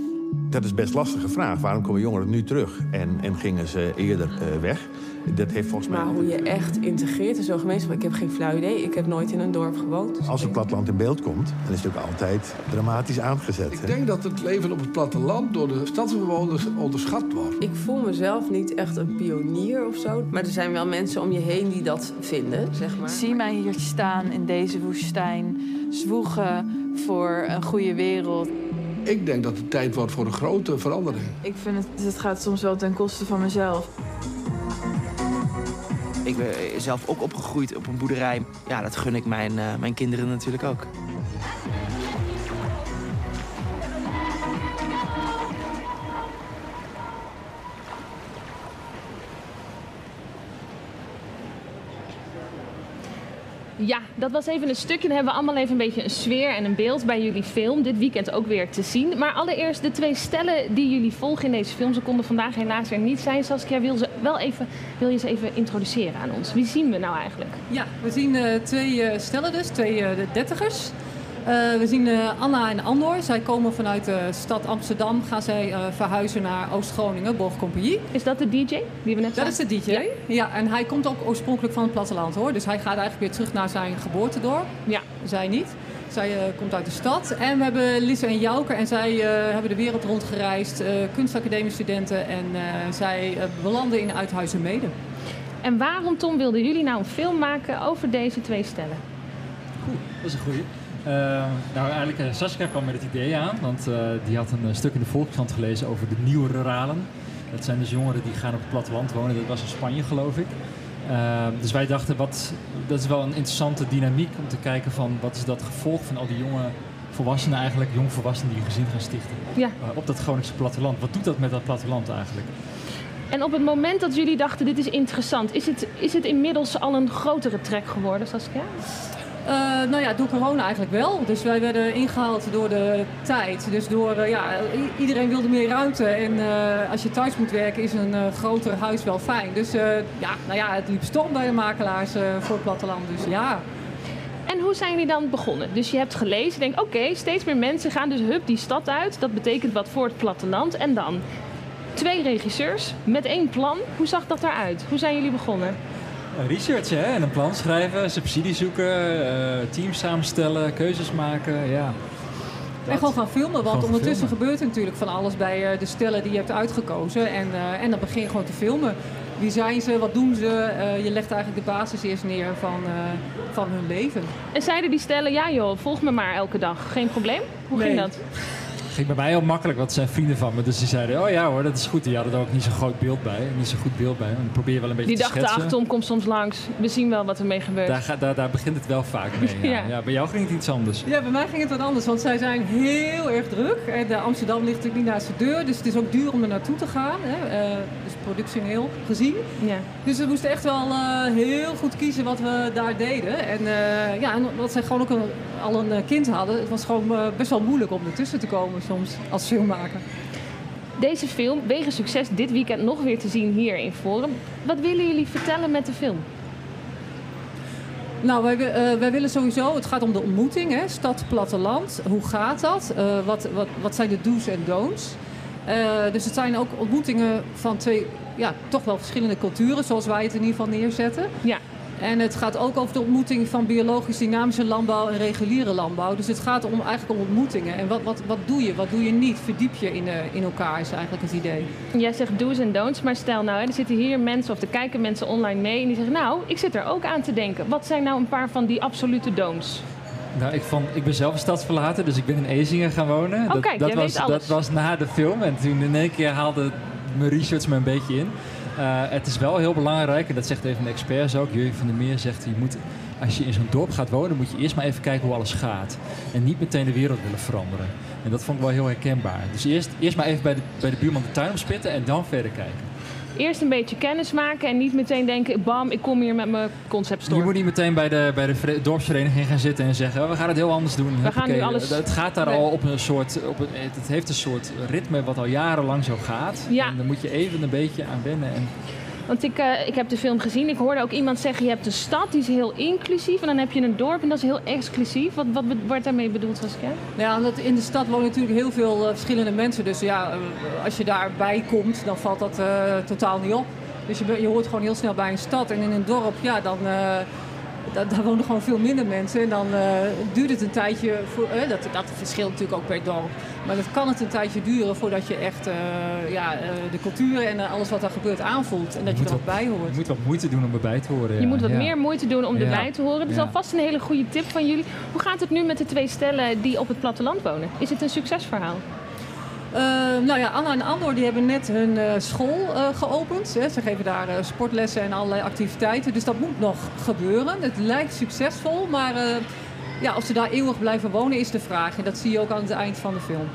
Dat is best een lastige vraag. Waarom komen jongeren nu terug en, en gingen ze eerder eh, weg? Dat heeft volgens mij... Maar hoe je echt integreert in zo'n gemeenschap, ik heb geen flauw idee. Ik heb nooit in een dorp gewoond. dus Als het platteland in beeld komt, dan is het ook altijd dramatisch aangezet. Ik hè? denk dat het leven op het platteland door de stadsbewoners onderschat wordt. Ik voel mezelf niet echt een pionier of zo. Maar er zijn wel mensen om je heen die dat vinden, zeg maar. Zie mij hier staan in deze woestijn, zwoegen voor een goede wereld. Ik denk dat het tijd wordt voor een grote verandering. Ik vind het, het gaat soms wel ten koste van mezelf. Ik ben zelf ook opgegroeid op een boerderij. Ja, dat gun ik mijn, eh, mijn kinderen natuurlijk ook. Ja, dat was even een stukje. Dan hebben we allemaal even een beetje een sfeer en een beeld bij jullie film. Dit weekend ook weer te zien. Maar allereerst de twee stellen die jullie volgen in deze film. Ze konden vandaag helaas er niet zijn. Saskia, wil, ze wel even, wil je ze even introduceren aan ons? Wie zien we nou eigenlijk? Ja, we zien eh, twee eh, stellen dus, twee eh, de dertigers. Eh, we zien eh, Anna en Andor. Zij komen vanuit de stad Amsterdam. Gaan zij eh, verhuizen naar Oost-Groningen, Borg Compagnie. Is dat de DJ die we net Dat is zagen? de DJ. Ja. en hij komt ook oorspronkelijk van het platteland hoor. Dus hij gaat eigenlijk weer terug naar zijn geboortedorp. Ja. Zij niet. Zij komt uit de stad. En we hebben Lisse en Jouke. En zij eh, hebben de wereld rondgereisd. eh kunstacademiestudenten. En eh, zij eh, belanden in Uithuizen-Mede. En waarom, Tom, wilden jullie nou een film maken over deze twee stellen? Dat is een goeie. Eh, nou, eigenlijk eh, Saskia kwam met het idee aan, want eh, die had een stuk in de Volkskrant gelezen over de nieuwe ruralen. Dat zijn dus jongeren die gaan op het platteland wonen. Dat was in Spanje, geloof ik. Dus wij dachten, wat, dat is wel een interessante dynamiek om te kijken van wat is dat gevolg van al die jonge volwassenen eigenlijk, jongvolwassenen die een gezin gaan stichten. Ja. Op dat Groningse platteland. Wat doet dat met dat platteland eigenlijk? En op het moment dat jullie dachten, dit is interessant, is het, is het inmiddels al een grotere trek geworden, Saskia? Eh, nou ja, door corona eigenlijk wel. Dus wij werden ingehaald door de tijd. Dus door, eh, ja, iedereen wilde meer ruimte. En eh, als je thuis moet werken, is een groter huis wel fijn. Dus ja, nou ja, het liep storm bij de makelaars voor het platteland. Dus ja. En hoe zijn jullie dan begonnen? Dus je hebt gelezen, je denkt, oké, steeds meer mensen gaan dus hup die stad uit. Dat betekent wat voor het platteland. En dan twee regisseurs met één plan. Hoe zag dat eruit? Hoe zijn jullie begonnen? Research hè? en een plan schrijven, subsidie zoeken, eh, teams samenstellen, keuzes maken. Ja. En gewoon gaan filmen, want Gewoon ondertussen filmen. gebeurt er natuurlijk van alles bij eh, de stellen die je hebt uitgekozen. En, eh, en dan begin je gewoon te filmen. Wie zijn ze, wat doen ze? Eh, je legt eigenlijk de basis eerst neer van, eh, van hun leven. En zeiden die stellen, ja joh, volg me maar elke dag. Geen probleem? Hoe ging dat? Ging bij mij heel makkelijk, want het zijn vrienden van me. Dus die zeiden, oh ja hoor, dat is goed. Die hadden er ook niet zo'n groot beeld bij. Niet zo'n goed beeld bij. En dan probeer je wel een beetje Die te dachten, schetsen. ach Tom, kom soms langs. We zien wel wat ermee gebeurt. Daar, daar, daar begint het wel vaak mee. Ja. Ja. Ja. bij jou ging het iets anders. Ja, bij mij ging het wat anders, want zij zijn heel erg druk. En de Amsterdam ligt natuurlijk niet naast de deur, dus het is ook duur om er naartoe te gaan. Hè. eh, dus productioneel gezien. Ja. Dus we moesten echt wel eh, heel goed kiezen wat we daar deden. En eh, ja, en omdat zij gewoon ook een, al een eh, kind hadden, het was gewoon eh, best wel moeilijk om ertussen te komen soms als filmmaker. Deze film, wegens succes, dit weekend nog weer te zien hier in Forum. Wat willen jullie vertellen met de film? Nou, wij, wi- eh, wij willen sowieso, het gaat om de ontmoeting, hè, stad, platteland. Hoe gaat dat? Eh, wat, wat, wat zijn de do's en don'ts? Eh, dus het zijn ook ontmoetingen van twee, ja, toch wel verschillende culturen, zoals wij het in ieder geval neerzetten. Ja. En het gaat ook over de ontmoeting van biologisch dynamische landbouw en reguliere landbouw. Dus het gaat om, eigenlijk om ontmoetingen. En wat, wat, wat doe je, wat doe je niet? Verdiep je in, eh, in elkaar, is eigenlijk het idee. Jij zegt do's en don'ts, maar stel nou, hè, er zitten hier mensen of er kijken mensen online mee en die zeggen, nou, ik zit er ook aan te denken. Wat zijn nou een paar van die absolute don'ts? Nou, ik, vond, ik ben zelf een stadsverlater, dus ik ben in Ezingen gaan wonen. Oh, kijk, dat, jij was, weet alles. dat was na de film en toen in één keer haalde mijn research me een beetje in. Eh, het is wel heel belangrijk, en dat zegt even de experts ook, Jurgen van der Meer zegt, je moet, als je in zo'n dorp gaat wonen, moet je eerst maar even kijken hoe alles gaat. En niet meteen de wereld willen veranderen. En dat vond ik wel heel herkenbaar. Dus eerst, eerst maar even bij de, bij de buurman de tuin opspitten en dan verder kijken. Eerst een beetje kennis maken en niet meteen denken, bam, ik kom hier met mijn concept store. Je moet niet meteen bij de, bij de dorpsvereniging gaan zitten en zeggen: "Oh, we gaan het heel anders doen. We gaan nu alles- Het gaat daar Nee. al op een soort. Op een, het heeft een soort ritme wat al jarenlang zo gaat. Ja. En daar moet je even een beetje aan wennen. En Want ik, eh, ik heb de film gezien. Ik hoorde ook iemand zeggen: je hebt een stad die is heel inclusief. En dan heb je een dorp en dat is heel exclusief. Wat, wat wordt daarmee bedoeld, Saskia? Ja, omdat in de stad wonen natuurlijk heel veel eh, verschillende mensen. Dus ja, eh, als je daarbij komt, dan valt dat totaal niet op. Dus je, je hoort gewoon heel snel bij een stad. En in een dorp, ja, dan... eh, da- daar wonen gewoon veel minder mensen. En dan eh, duurt het een tijdje... Voor, eh, dat, dat verschilt natuurlijk ook per dorp. Maar dat kan het een tijdje duren voordat je echt eh, ja, eh, de cultuur en alles wat daar gebeurt aanvoelt. En dat je, moet er ook bij hoort. je moet wat moeite doen om erbij te horen. Je moet wat Ja. meer moeite doen om Ja. erbij te horen. Dus Ja. alvast een hele goede tip van jullie. Hoe gaat het nu met de twee stellen die op het platteland wonen? Is het een succesverhaal? Eh, nou ja, Anna en Andor die hebben net hun eh, school eh, geopend. Hè. Ze geven daar eh, sportlessen en allerlei activiteiten. Dus dat moet nog gebeuren. Het lijkt succesvol, maar ja, of ze daar eeuwig blijven wonen is de vraag. En dat zie je ook aan het eind van de film.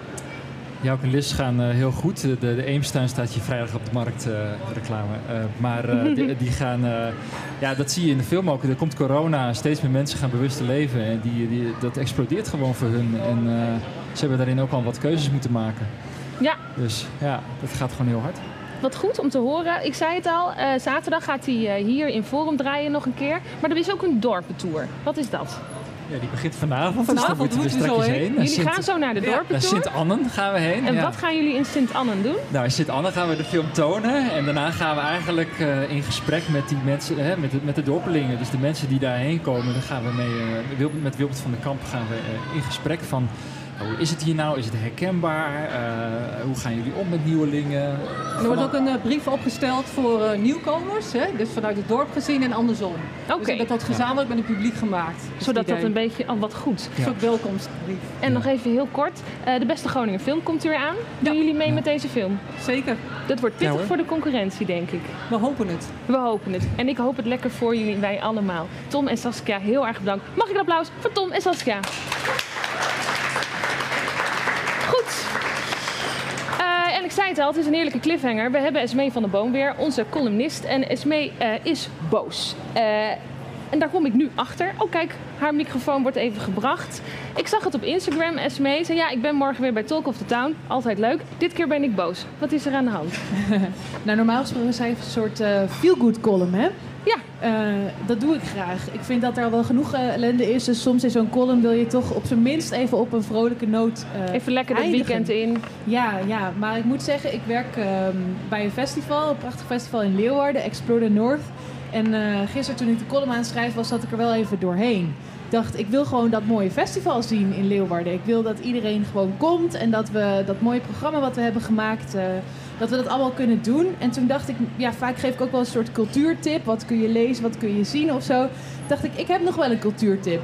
Jouk en Liz gaan heel goed. De, de Eemstuin staat je vrijdag op de markt reclame. Maar die, die gaan... ja, dat zie je in de film ook. Er komt corona. Steeds meer mensen gaan bewuster leven. En die, die, dat explodeert gewoon voor hun. En ze hebben daarin ook al wat keuzes moeten maken. Ja, Dus ja, dat gaat gewoon heel hard. wat goed om te horen. Ik zei het al, eh, zaterdag gaat hij eh, hier in Forum draaien nog een keer. Maar er is ook een dorpentour. Wat is dat? Ja, die begint vanavond. dus Vanavond moeten we moeten we straks zo heen. heen. Jullie gaan zo naar de Ja, dorpentour? Naar Sint-Annen gaan we heen. En ja. wat gaan jullie in Sint-Annen doen? Nou, in Sint-Anne gaan we de film tonen. En daarna gaan we eigenlijk eh, in gesprek met die mensen, hè, met, de, met de dorpelingen. Dus de mensen die daarheen komen, daar gaan we mee, met Wilbert van der Kamp gaan we in gesprek van... hoe is het hier nou? Is het herkenbaar? Eh, hoe gaan jullie om met nieuwelingen? Er wordt ook een eh, brief opgesteld voor eh, nieuwkomers. Hè? Dus vanuit het dorp gezien en andersom. Oké. Dus dat wordt gezamenlijk met het publiek gemaakt. is Zodat dat een beetje al wat goed. Een soort welkomstbrief. En nog even heel kort. eh, de beste Groningen film komt er weer aan. Doen jullie mee met deze film? Zeker. Dat wordt pittig voor de concurrentie, denk ik. We hopen het. We hopen het. En ik hoop het lekker voor jullie, wij allemaal. Tom en Saskia, heel erg bedankt. Mag ik een applaus voor Tom en Saskia? Goed. Eh, en ik zei het al, het is een heerlijke cliffhanger. We hebben Esmee van der Boom weer, onze columnist. En Esmee eh, is boos. Eh, en daar kom ik nu achter. Oh kijk, haar microfoon wordt even gebracht. Ik zag het op Instagram, Esmee. Zei ja, ik ben morgen weer bij Talk of the Town. Altijd leuk. Dit keer ben ik boos. Wat is er aan de hand? Nou, normaal gesproken zijn een soort eh feel-good column, hè? Ja. dat doe ik graag. Ik vind dat er al wel genoeg eh, ellende is. Dus soms in zo'n column wil je toch op zijn minst even op een vrolijke noot eh, Even lekker het weekend in. Ja, ja, maar ik moet zeggen, ik werk ehm, bij een festival, een prachtig festival in Leeuwarden, Explore the North. En eh, gisteren toen ik de column aan het schrijven was, zat ik er wel even doorheen. Ik dacht, ik wil gewoon dat mooie festival zien in Leeuwarden. Ik wil dat iedereen gewoon komt en dat we dat mooie programma wat we hebben gemaakt, eh, dat we dat allemaal kunnen doen. En toen dacht ik, ja, vaak geef ik ook wel een soort cultuurtip. Wat kun je lezen, wat kun je zien of zo. dacht ik, ik heb nog wel een cultuurtip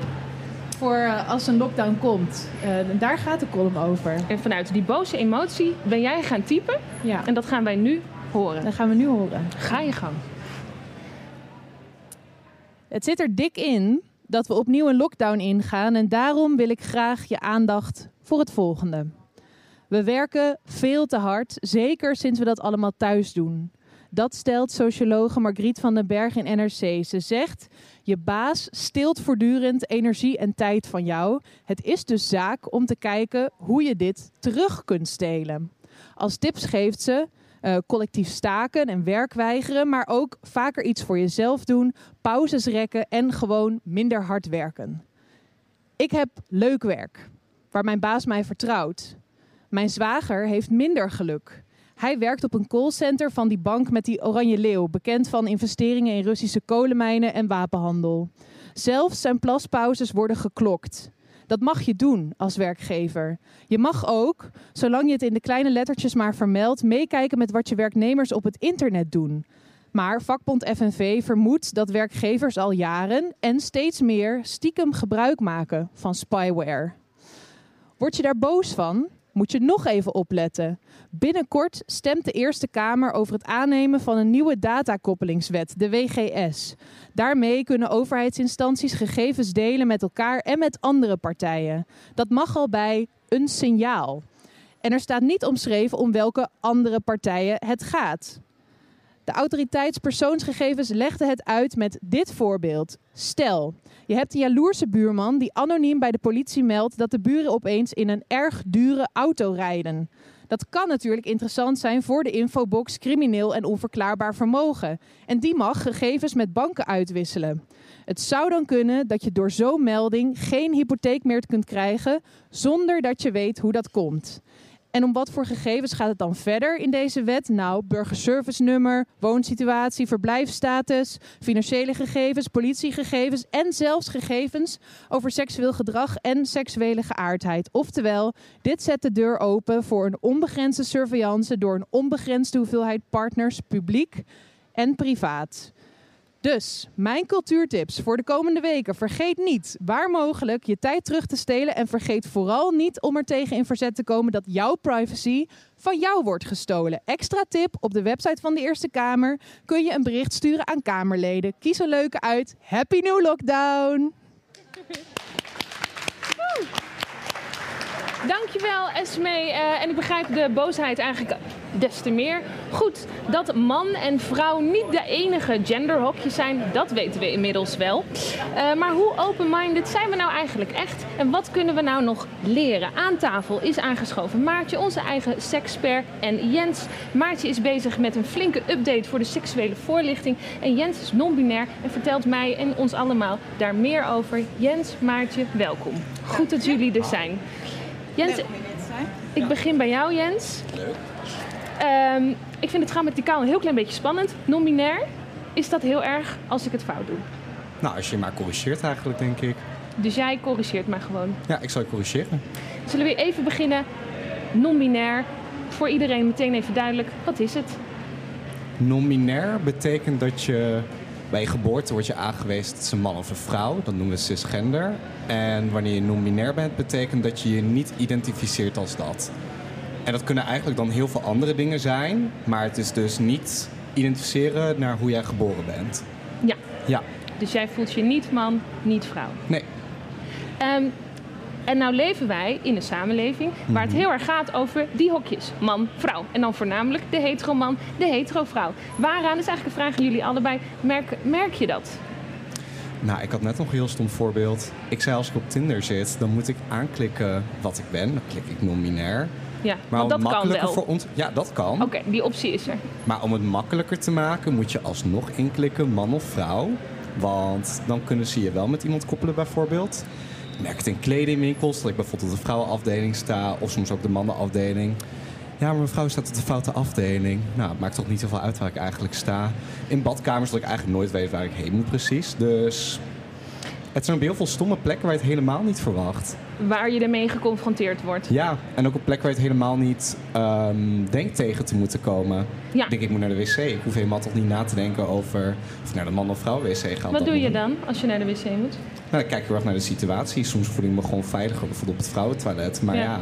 voor eh, als een lockdown komt. En daar gaat de column over. En vanuit die boze emotie ben jij gaan typen. Ja. En dat gaan wij nu horen. Dat gaan we nu horen. Ga je gang. Het zit er dik in dat we opnieuw een lockdown ingaan en daarom wil ik graag je aandacht voor het volgende. We werken veel te hard, zeker sinds we dat allemaal thuis doen. Dat stelt sociologe Margriet van den Berg in NRC. Ze zegt: Je baas steelt voortdurend energie en tijd van jou. Het is dus zaak om te kijken hoe je dit terug kunt stelen. Als tips geeft ze eh, collectief staken en werk weigeren, maar ook vaker iets voor jezelf doen, pauzes rekken en gewoon minder hard werken. Ik heb leuk werk, waar mijn baas mij vertrouwt. Mijn zwager heeft minder geluk. Hij werkt op een callcenter van die bank met die oranje leeuw, bekend van investeringen in Russische kolenmijnen en wapenhandel. Zelfs zijn plaspauzes worden geklokt. Dat mag je doen als werkgever. Je mag ook, zolang je het in de kleine lettertjes maar vermeldt, meekijken met wat je werknemers op het internet doen. Maar vakbond FNV vermoedt dat werkgevers al jaren en steeds meer stiekem gebruik maken van spyware. Word je daar boos van? Moet je nog even opletten. Binnenkort stemt de Eerste Kamer over het aannemen van een nieuwe datakoppelingswet, de WGS. Daarmee kunnen overheidsinstanties gegevens delen met elkaar en met andere partijen. Dat mag al bij een signaal. En er staat niet omschreven om welke andere partijen het gaat. De autoriteitspersoonsgegevens legde het uit met dit voorbeeld. Stel, je hebt een jaloerse buurman die anoniem bij de politie meldt dat de buren opeens in een erg dure auto rijden. Dat kan natuurlijk interessant zijn voor de infobox crimineel en onverklaarbaar vermogen. En die mag gegevens met banken uitwisselen. Het zou dan kunnen dat je door zo'n melding geen hypotheek meer kunt krijgen zonder dat je weet hoe dat komt. En om wat voor gegevens gaat het dan verder in deze wet? Nou, burgerservice-nummer, woonsituatie, verblijfsstatus, financiële gegevens, politiegegevens en zelfs gegevens over seksueel gedrag en seksuele geaardheid. Oftewel, dit zet de deur open voor een onbegrensde surveillance door een onbegrensde hoeveelheid partners, publiek en privaat. Dus, mijn cultuurtips voor de komende weken. Vergeet niet, waar mogelijk, je tijd terug te stelen. En vergeet vooral niet om er tegen in verzet te komen dat jouw privacy van jou wordt gestolen. Extra tip, op de website van de Eerste Kamer kun je een bericht sturen aan Kamerleden. Kies een leuke uit. Happy New Lockdown! Dankjewel, Esme. Eh, en ik begrijp de boosheid eigenlijk des te meer. Goed, dat man en vrouw niet de enige genderhokjes zijn, dat weten we inmiddels wel. Eh, maar hoe open-minded zijn we nou eigenlijk echt? En wat kunnen we nou nog leren? Aan tafel is aangeschoven Maartje, onze eigen sekspert, en Jens. Maartje is bezig met een flinke update voor de seksuele voorlichting. En Jens is non-binair en vertelt mij en ons allemaal daar meer over. Jens, Maartje, welkom. Goed dat jullie er zijn. Jens, ik begin bij jou, Jens. Leuk. Ehm, ik vind het kaal een heel klein beetje spannend. Non-binair, is dat heel erg als ik het fout doe? Nou, als je maar corrigeert eigenlijk, denk ik. Dus jij corrigeert mij gewoon. Ja, ik zal je corrigeren. Zullen we even beginnen? Non-binair, voor iedereen meteen even duidelijk. Wat is het? Non-binair betekent dat je bij je geboorte wordt je aangewezen als een man of een vrouw. Dat noemen we cisgender. En wanneer je non-binair bent, betekent dat je je niet identificeert als dat. En dat kunnen eigenlijk dan heel veel andere dingen zijn. Maar het is dus niet identificeren naar hoe jij geboren bent. Ja. Ja. Dus jij voelt je niet man, niet vrouw. Nee. Ehm, en nou leven wij in een samenleving waar het Mhm. heel erg gaat over die hokjes. Man, vrouw. En dan voornamelijk de hetero man, de hetero vrouw. Waaraan is eigenlijk een vraag aan jullie allebei. Merk, merk je dat? Nou, ik had net nog een heel stom voorbeeld. Ik zei als ik op Tinder zit, dan moet ik aanklikken wat ik ben. Dan klik ik non-binair. Ja, Maar om dat kan makkelijker wel. voor ons. Ja, dat kan. Oké, die optie is er. Maar om het makkelijker te maken, moet je alsnog inklikken man of vrouw. Want dan kunnen ze je wel met iemand koppelen, bijvoorbeeld. Ik merk het in kledingwinkels, dat ik bijvoorbeeld op de vrouwenafdeling sta, of soms ook de mannenafdeling. Ja, maar mevrouw staat op de foute afdeling. Nou, het maakt toch niet zoveel uit waar ik eigenlijk sta. In badkamers dat ik eigenlijk nooit weet waar ik heen moet precies. Dus het zijn op heel veel stomme plekken waar je het helemaal niet verwacht. Waar je ermee geconfronteerd wordt. Ja, en ook op plekken waar je het helemaal niet ehm, denkt tegen te moeten komen. Ja. Ik denk, ik moet naar de wc. Ik hoef helemaal toch niet na te denken over of naar de man of vrouw wc ga. op Wat doe je dan als je naar de wc moet? Nou, ik kijk heel erg naar de situatie. Soms voel ik me gewoon veiliger, bijvoorbeeld op het vrouwentoilet. Maar Ja. ja,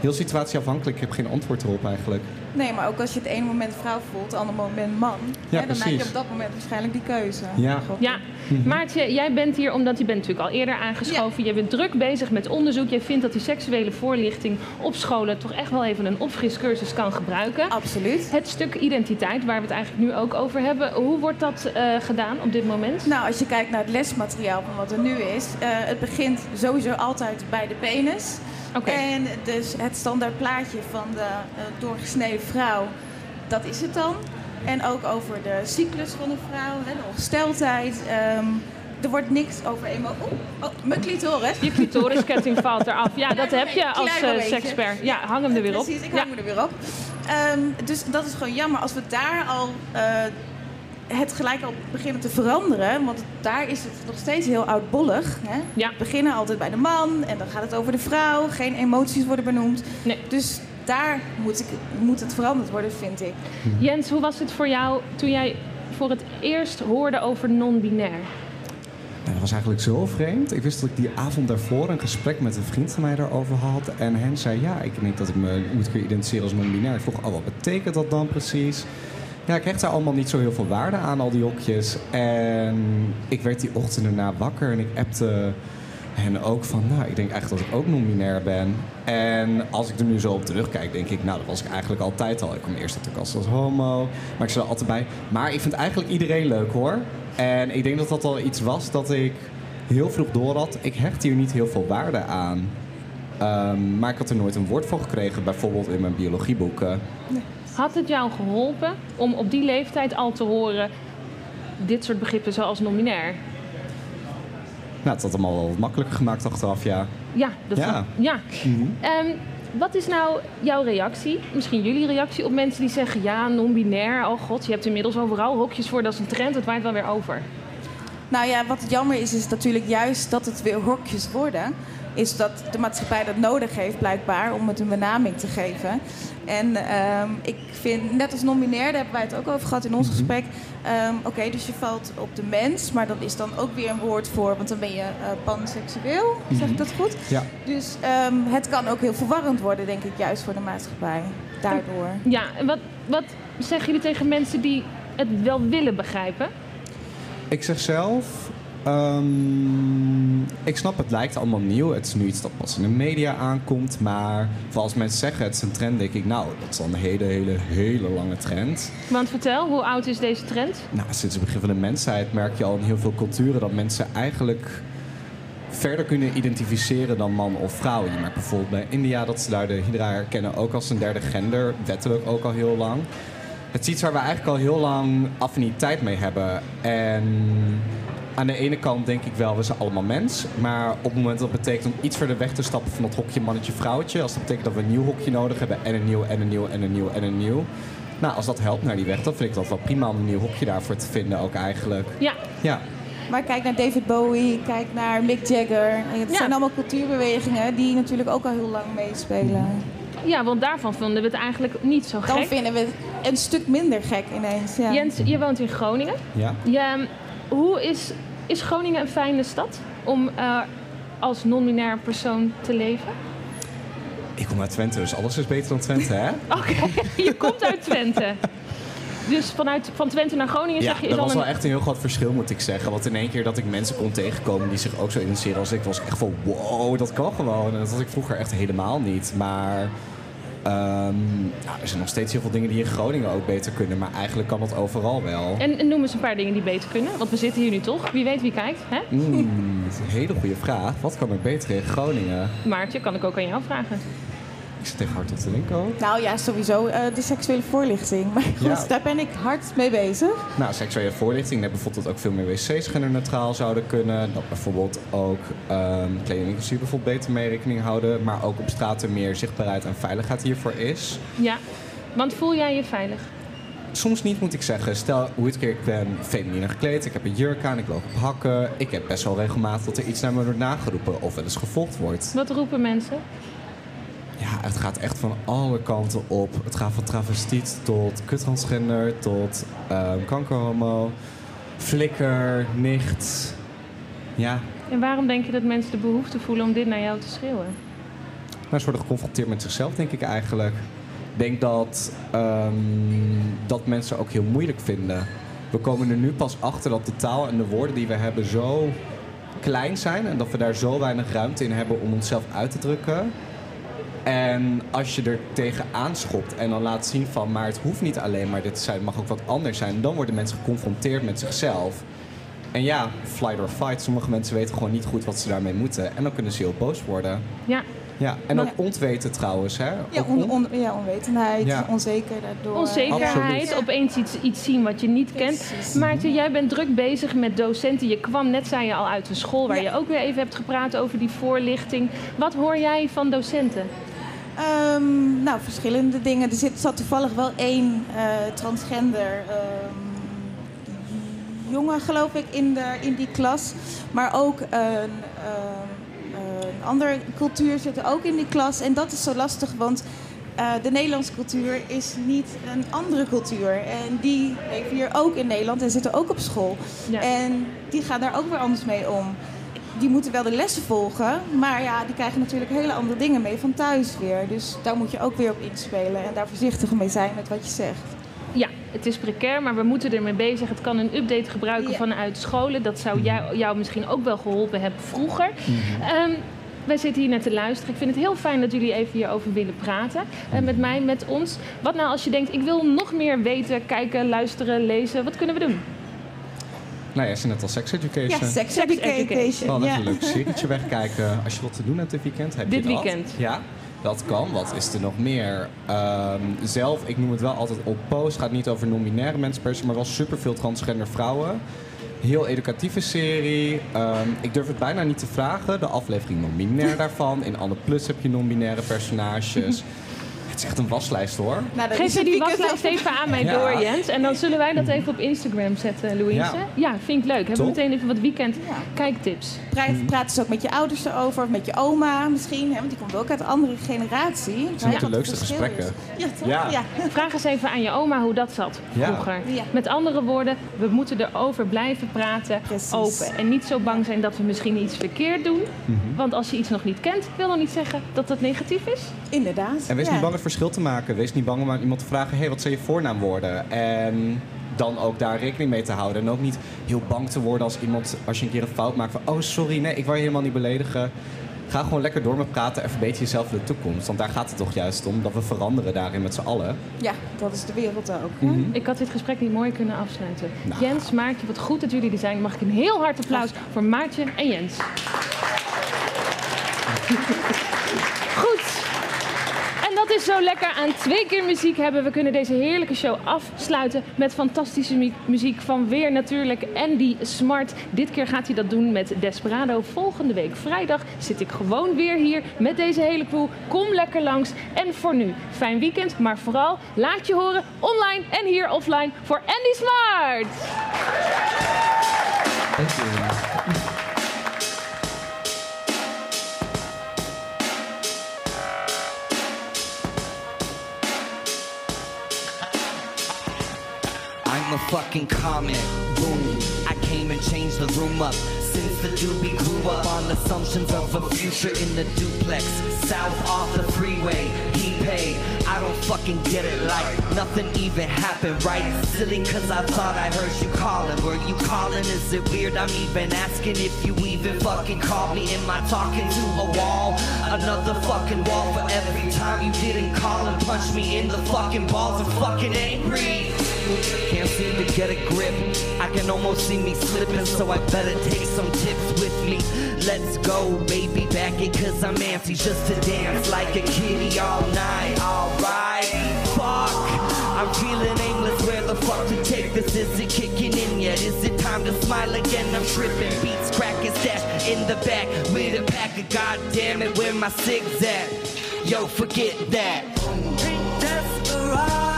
heel situatieafhankelijk. Ik heb geen antwoord erop eigenlijk. Nee, maar ook als je het ene moment vrouw voelt, het andere moment man. Ja, hè, dan maak je op dat moment waarschijnlijk die keuze. Ja. Ja, Mhm. Maartje, jij bent hier omdat je bent natuurlijk al eerder aangeschoven. Je bent druk bezig met onderzoek. Jij vindt dat die seksuele voorlichting op scholen toch echt wel even een opfriscursus kan gebruiken. Absoluut. Het stuk identiteit, waar we het eigenlijk nu ook over hebben. Hoe wordt dat eh, gedaan op dit moment? Nou, als je kijkt naar het lesmateriaal van wat er nu is, eh, het begint sowieso altijd bij de penis. En dus het standaard plaatje van de eh, doorgesneden vrouw, dat is het dan. En ook over de cyclus van een vrouw, hè, de ongesteldheid. Ehm, er wordt niks over emo... Oeh, oh, mijn clitoris. Je clitorisketting valt eraf. Ja, dat Klein heb je als sekspert. Ja, hang hem er weer op. Precies, ik Ja. hang me er weer op. Ehm, dus dat is gewoon jammer als we daar al eh, het gelijk al beginnen te veranderen. Want daar is het nog steeds heel oudbollig. Hè? We beginnen altijd bij de man en dan gaat het over de vrouw. Geen emoties worden benoemd. Dus daar moet, ik, moet het veranderd worden, vind ik. Jens, hoe was het voor jou toen jij voor het eerst hoorde over non-binair? Nou, dat was eigenlijk zo vreemd. Ik wist dat ik die avond daarvoor een gesprek met een vriend van mij daarover had. En hen zei, ja, ik denk dat ik me moet kunnen identificeren als non-binair. Ik vroeg, oh, wat betekent dat dan precies? Ja, ik hecht daar allemaal niet zo heel veel waarde aan, al die hokjes. En ik werd die ochtend erna wakker en ik appte hen ook van, nou, ik denk eigenlijk dat ik ook non-binair ben. En als ik er nu zo op terugkijk, denk ik, nou, dat was ik eigenlijk altijd al. Ik kwam eerst uit de kast als homo, maar ik zat er altijd bij. Maar ik vind eigenlijk iedereen leuk, hoor. En ik denk dat dat al iets was dat ik heel vroeg door had. Ik hecht hier niet heel veel waarde aan. Ehm, maar ik had er nooit een woord voor gekregen, bijvoorbeeld in mijn biologieboeken. Had het jou geholpen om op die leeftijd al te horen dit soort begrippen zoals non-binair? Nou, het had allemaal wel wat makkelijker gemaakt achteraf, ja. Ja, dat Ja. ja. Mhm. Ehm, wat is nou jouw reactie, misschien jullie reactie op mensen die zeggen ja, non-binair, oh god, je hebt inmiddels overal hokjes voor, dat is een trend, het waait wel weer over. Nou ja, wat jammer is, is natuurlijk juist dat het weer hokjes worden. Is dat de maatschappij dat nodig heeft, blijkbaar, om het een benaming te geven. En ehm, ik vind, net als non-binair, daar hebben wij het ook over gehad in ons gesprek. ehm, Oké, dus je valt op de mens, maar dat is dan ook weer een woord voor, want dan ben je eh, panseksueel, zeg ik dat goed? Ja. Dus ehm, het kan ook heel verwarrend worden, denk ik, juist voor de maatschappij. Daardoor. Ja, en wat, wat zeggen jullie tegen mensen die het wel willen begrijpen? Ik zeg zelf, ehm, ik snap het lijkt allemaal nieuw. Het is nu iets dat pas in de media aankomt. Maar voor als mensen zeggen het is een trend, denk ik, nou, dat is al een hele, hele, hele lange trend. Want vertel, hoe oud is deze trend? Nou, sinds het begin van de mensheid merk je al in heel veel culturen dat mensen eigenlijk verder kunnen identificeren dan man of vrouw. Je merkt bijvoorbeeld bij India dat ze daar de Hydra herkennen ook als een derde gender, wettelijk ook al heel lang. Het is iets waar we eigenlijk al heel lang affiniteit mee hebben. En aan de ene kant denk ik wel, we zijn allemaal mens. Maar op het moment dat het betekent om iets verder weg te stappen van dat hokje mannetje-vrouwtje... als dat betekent dat we een nieuw hokje nodig hebben en een nieuw en een nieuw en een nieuw en een nieuw... Nou, als dat helpt naar die weg, dan vind ik dat wel prima om een nieuw hokje daarvoor te vinden ook eigenlijk. Ja. Ja. Maar kijk naar David Bowie, kijk naar Mick Jagger. En Het Ja. zijn allemaal cultuurbewegingen die natuurlijk ook al heel lang meespelen. Ja, want daarvan vonden we het eigenlijk niet zo gek. Dan vinden we het een stuk minder gek ineens. Ja. Jens, je woont in Groningen. Ja. Je, hoe is, is Groningen een fijne stad om eh, als non-binair persoon te leven? Ik kom uit Twente, dus alles is beter dan Twente, hè? Oké, je komt uit Twente. Dus vanuit van Twente naar Groningen Ja, zeg je is dat was een... wel echt een heel groot verschil, moet ik zeggen. Want in één keer dat ik mensen kon tegenkomen die zich ook zo identificeren als ik, was ik echt van wow, dat kan gewoon. En dat had ik vroeger echt helemaal niet. Maar ehm, ja, er zijn nog steeds heel veel dingen die in Groningen ook beter kunnen. Maar eigenlijk kan dat overal wel. En, en noem eens een paar dingen die beter kunnen. Want we zitten hier nu toch. Wie weet wie kijkt. Hè? Mm, dat is een hele goede vraag. Wat kan er beter in Groningen? Maartje, kan ik ook aan jou vragen. Ik zit tegen hard tot te denken ook. Nou ja, sowieso eh, de seksuele voorlichting. Maar goed, Ja. daar ben ik hard mee bezig. Nou, seksuele voorlichting. Net bijvoorbeeld dat ook veel meer wc's genderneutraal zouden kunnen. Dat bijvoorbeeld ook ehm kledingwinkels hier bijvoorbeeld beter mee rekening houden. Maar ook op straat er meer zichtbaarheid en veiligheid hiervoor is. Ja, want voel jij je veilig? Soms niet, moet ik zeggen. Stel, hoe het keer, ik ben feminine gekleed, ik heb een jurk aan, ik loop op hakken. Ik heb best wel regelmatig dat er iets naar me wordt nageroepen of wel eens gevolgd wordt. Wat roepen mensen? Het gaat echt van alle kanten op. Het gaat van travestiet tot kuttransgender tot ehm, kankerhomo, flikker, nicht. Ja, En waarom denk je dat mensen de behoefte voelen om dit naar jou te schreeuwen? maar ze worden geconfronteerd met zichzelf, denk ik eigenlijk. Ik denk dat, ehm, dat mensen ook heel moeilijk vinden. We komen er nu pas achter dat de taal en de woorden die we hebben zo klein zijn... en dat we daar zo weinig ruimte in hebben om onszelf uit te drukken. En als je er tegenaan schopt en dan laat zien van... maar het hoeft niet alleen maar dit te zijn, het mag ook wat anders zijn... dan worden mensen geconfronteerd met zichzelf. En ja, flight or fight. Sommige mensen weten gewoon niet goed wat ze daarmee moeten. En dan kunnen ze heel boos worden. Ja, Ja, en Maar- ook ontweten trouwens, hè? Ja, on, ja onwetendheid, Ja. onzekerheid opeens iets, iets zien wat je niet kent. Maarten, jij bent druk bezig met docenten. Je kwam net, zei je al, uit een school waar je ook weer even hebt gepraat over die voorlichting. Wat hoor jij van docenten? Ehm, nou, verschillende dingen. Er zit, zat toevallig wel één eh, transgender ehm, jongen, geloof ik, in, de, in die klas. Maar ook een, ehm, een andere cultuur zit ook in die klas. En dat is zo lastig, want eh, de Nederlandse cultuur is niet een andere cultuur. En die leven hier ook in Nederland en zitten ook op school. En die gaan daar ook weer anders mee om. Die moeten wel de lessen volgen, maar ja, die krijgen natuurlijk hele andere dingen mee van thuis weer. Dus daar moet je ook weer op inspelen en daar voorzichtig mee zijn met wat je zegt. Ja, het is precair, maar we moeten ermee bezig. Het kan een update gebruiken vanuit scholen. Dat zou jou, jou misschien ook wel geholpen hebben vroeger. Ehm, wij zitten hier net te luisteren. Ik vind het heel fijn dat jullie even hierover willen praten. Eh, met mij, met ons. Wat nou als je denkt, ik wil nog meer weten, kijken, luisteren, lezen. Wat kunnen we doen? Nou, jij zei net al sex education. Ja, sex education. Gewoon even ja. een leuk serietje wegkijken. Als je wat te doen hebt dit weekend, heb Dit je dat. weekend. Ja, dat kan. Wat is er nog meer? Ehm, zelf, ik noem het wel altijd op post. Het gaat niet over non-binaire mensen per se, maar wel superveel transgender vrouwen. Heel educatieve serie. Ehm, ik durf het bijna niet te vragen. De aflevering non-binair daarvan. In Anne Plus heb je non-binaire personages. het is echt een waslijst hoor. Nou, dat Geef je het die waslijst even aan mij Ja. door, Jens. En dan zullen wij dat even op Instagram zetten, Louise. Ja, Ja. vind ik leuk. Hebben we meteen even wat weekend kijktips. Praat, praat dus ook met je ouders erover, of met je oma misschien, hè, want die komt ook uit een andere generatie. Het zijn ook de leukste gesprekken. Ja, toch? Ja. Ja. Vraag eens even aan je oma hoe dat zat vroeger. Ja. Met andere woorden, we moeten erover blijven praten, open. En niet zo bang zijn dat we misschien iets verkeerd doen. Mhm. Want als je iets nog niet kent, wil nog niet zeggen dat het negatief is. Inderdaad. En wees ja. niet bang verschil te maken. Wees niet bang om aan iemand te vragen: hey, wat zou je voornaam worden? En dan ook daar rekening mee te houden. En ook niet heel bang te worden als iemand, als je een keer een fout maakt van: oh sorry, nee, ik wou je helemaal niet beledigen. Ga gewoon lekker door met praten en verbeter jezelf in de toekomst. Want daar gaat het toch juist om, dat we veranderen daarin met z'n allen. Ja, dat is de wereld ook. hè? Mhm. Ik had dit gesprek niet mooi kunnen afsluiten. Nou. Jens, Maartje, wat goed dat jullie er zijn. Mag ik een heel hard applaus voor Maartje en Jens. Is zo lekker aan twee keer muziek hebben. We kunnen deze heerlijke show afsluiten met fantastische mu- muziek van weer natuurlijk Andy Smart. Dit keer gaat hij dat doen met Desperado. Volgende week vrijdag zit ik gewoon weer hier met deze hele crew. Kom lekker langs. En voor nu, fijn weekend. Maar vooral, laat je horen online en hier offline voor Andy Smart. Fucking comment. Boom. I came and changed the room up. Since the doobie grew up on assumptions of a future in the duplex. South off the freeway, he paid. I don't fucking get it like nothing even happened, right? Silly cause I thought I heard you calling. Were you calling? Is it weird? I'm even asking if you even fucking called me. Am I talking to a wall? Another fucking wall for every time you didn't call and punch me in the fucking balls. I'm fucking angry. Can't seem to get a grip. I can almost see me slipping, so I better take some tips with me. Let's go, baby, back it, cause I'm antsy just to dance like a kitty all night. Alright, fuck. I'm feeling aimless. Where the fuck to take this? Is it kicking in yet? Is it time to smile again? I'm tripping. Beats cracking stash in the back with a pack of goddamn it. Where my cigs at? Yo, forget that. Desperado.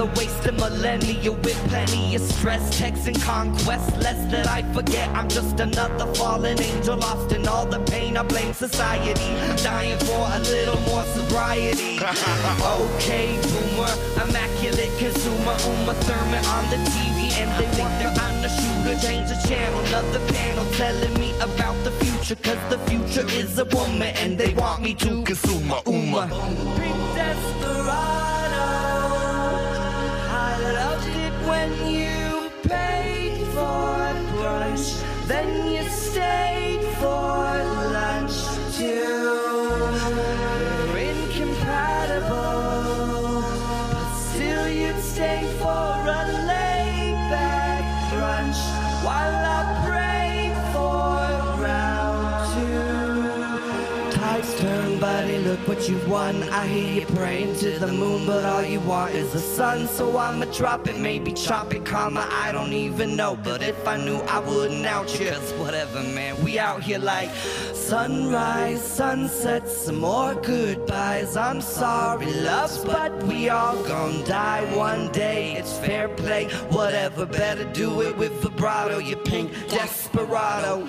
Another wasted millennia with plenty of stress, text and conquest. Less that I forget, I'm just another fallen angel lost in all the pain. I blame society. Dying for a little more sobriety. okay, boomer, immaculate consumer, Uma Thurman on the TV, and they think they're on the shooter. Change the channel, another panel telling me about the future, cause the future is a woman, and they want me to consume my Uma. Desperado. when you paid for brunch, then you stayed for lunch too. That you've won. I hear you praying to the moon, but all you want is the sun. So I'ma drop it, maybe chop it, comma, I don't even know. But if I knew, I wouldn't out you. Cause whatever, man, we out here like sunrise, sunset, some more goodbyes. I'm sorry, loves, but we all gon' die one day. It's fair play, whatever, better do it with vibrato, you pink desperado.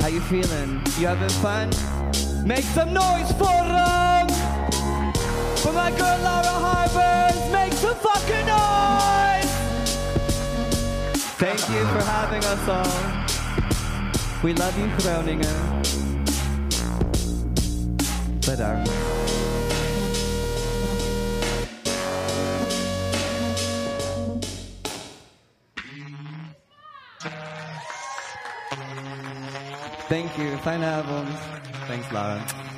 How you feeling? You having fun? Make some noise for them! For my girl Laura Harbers, make some fucking noise! Thank you for having us all. We love you, Groningen. Bedankt. Thank you. Fijne avond. Thanks, Laura.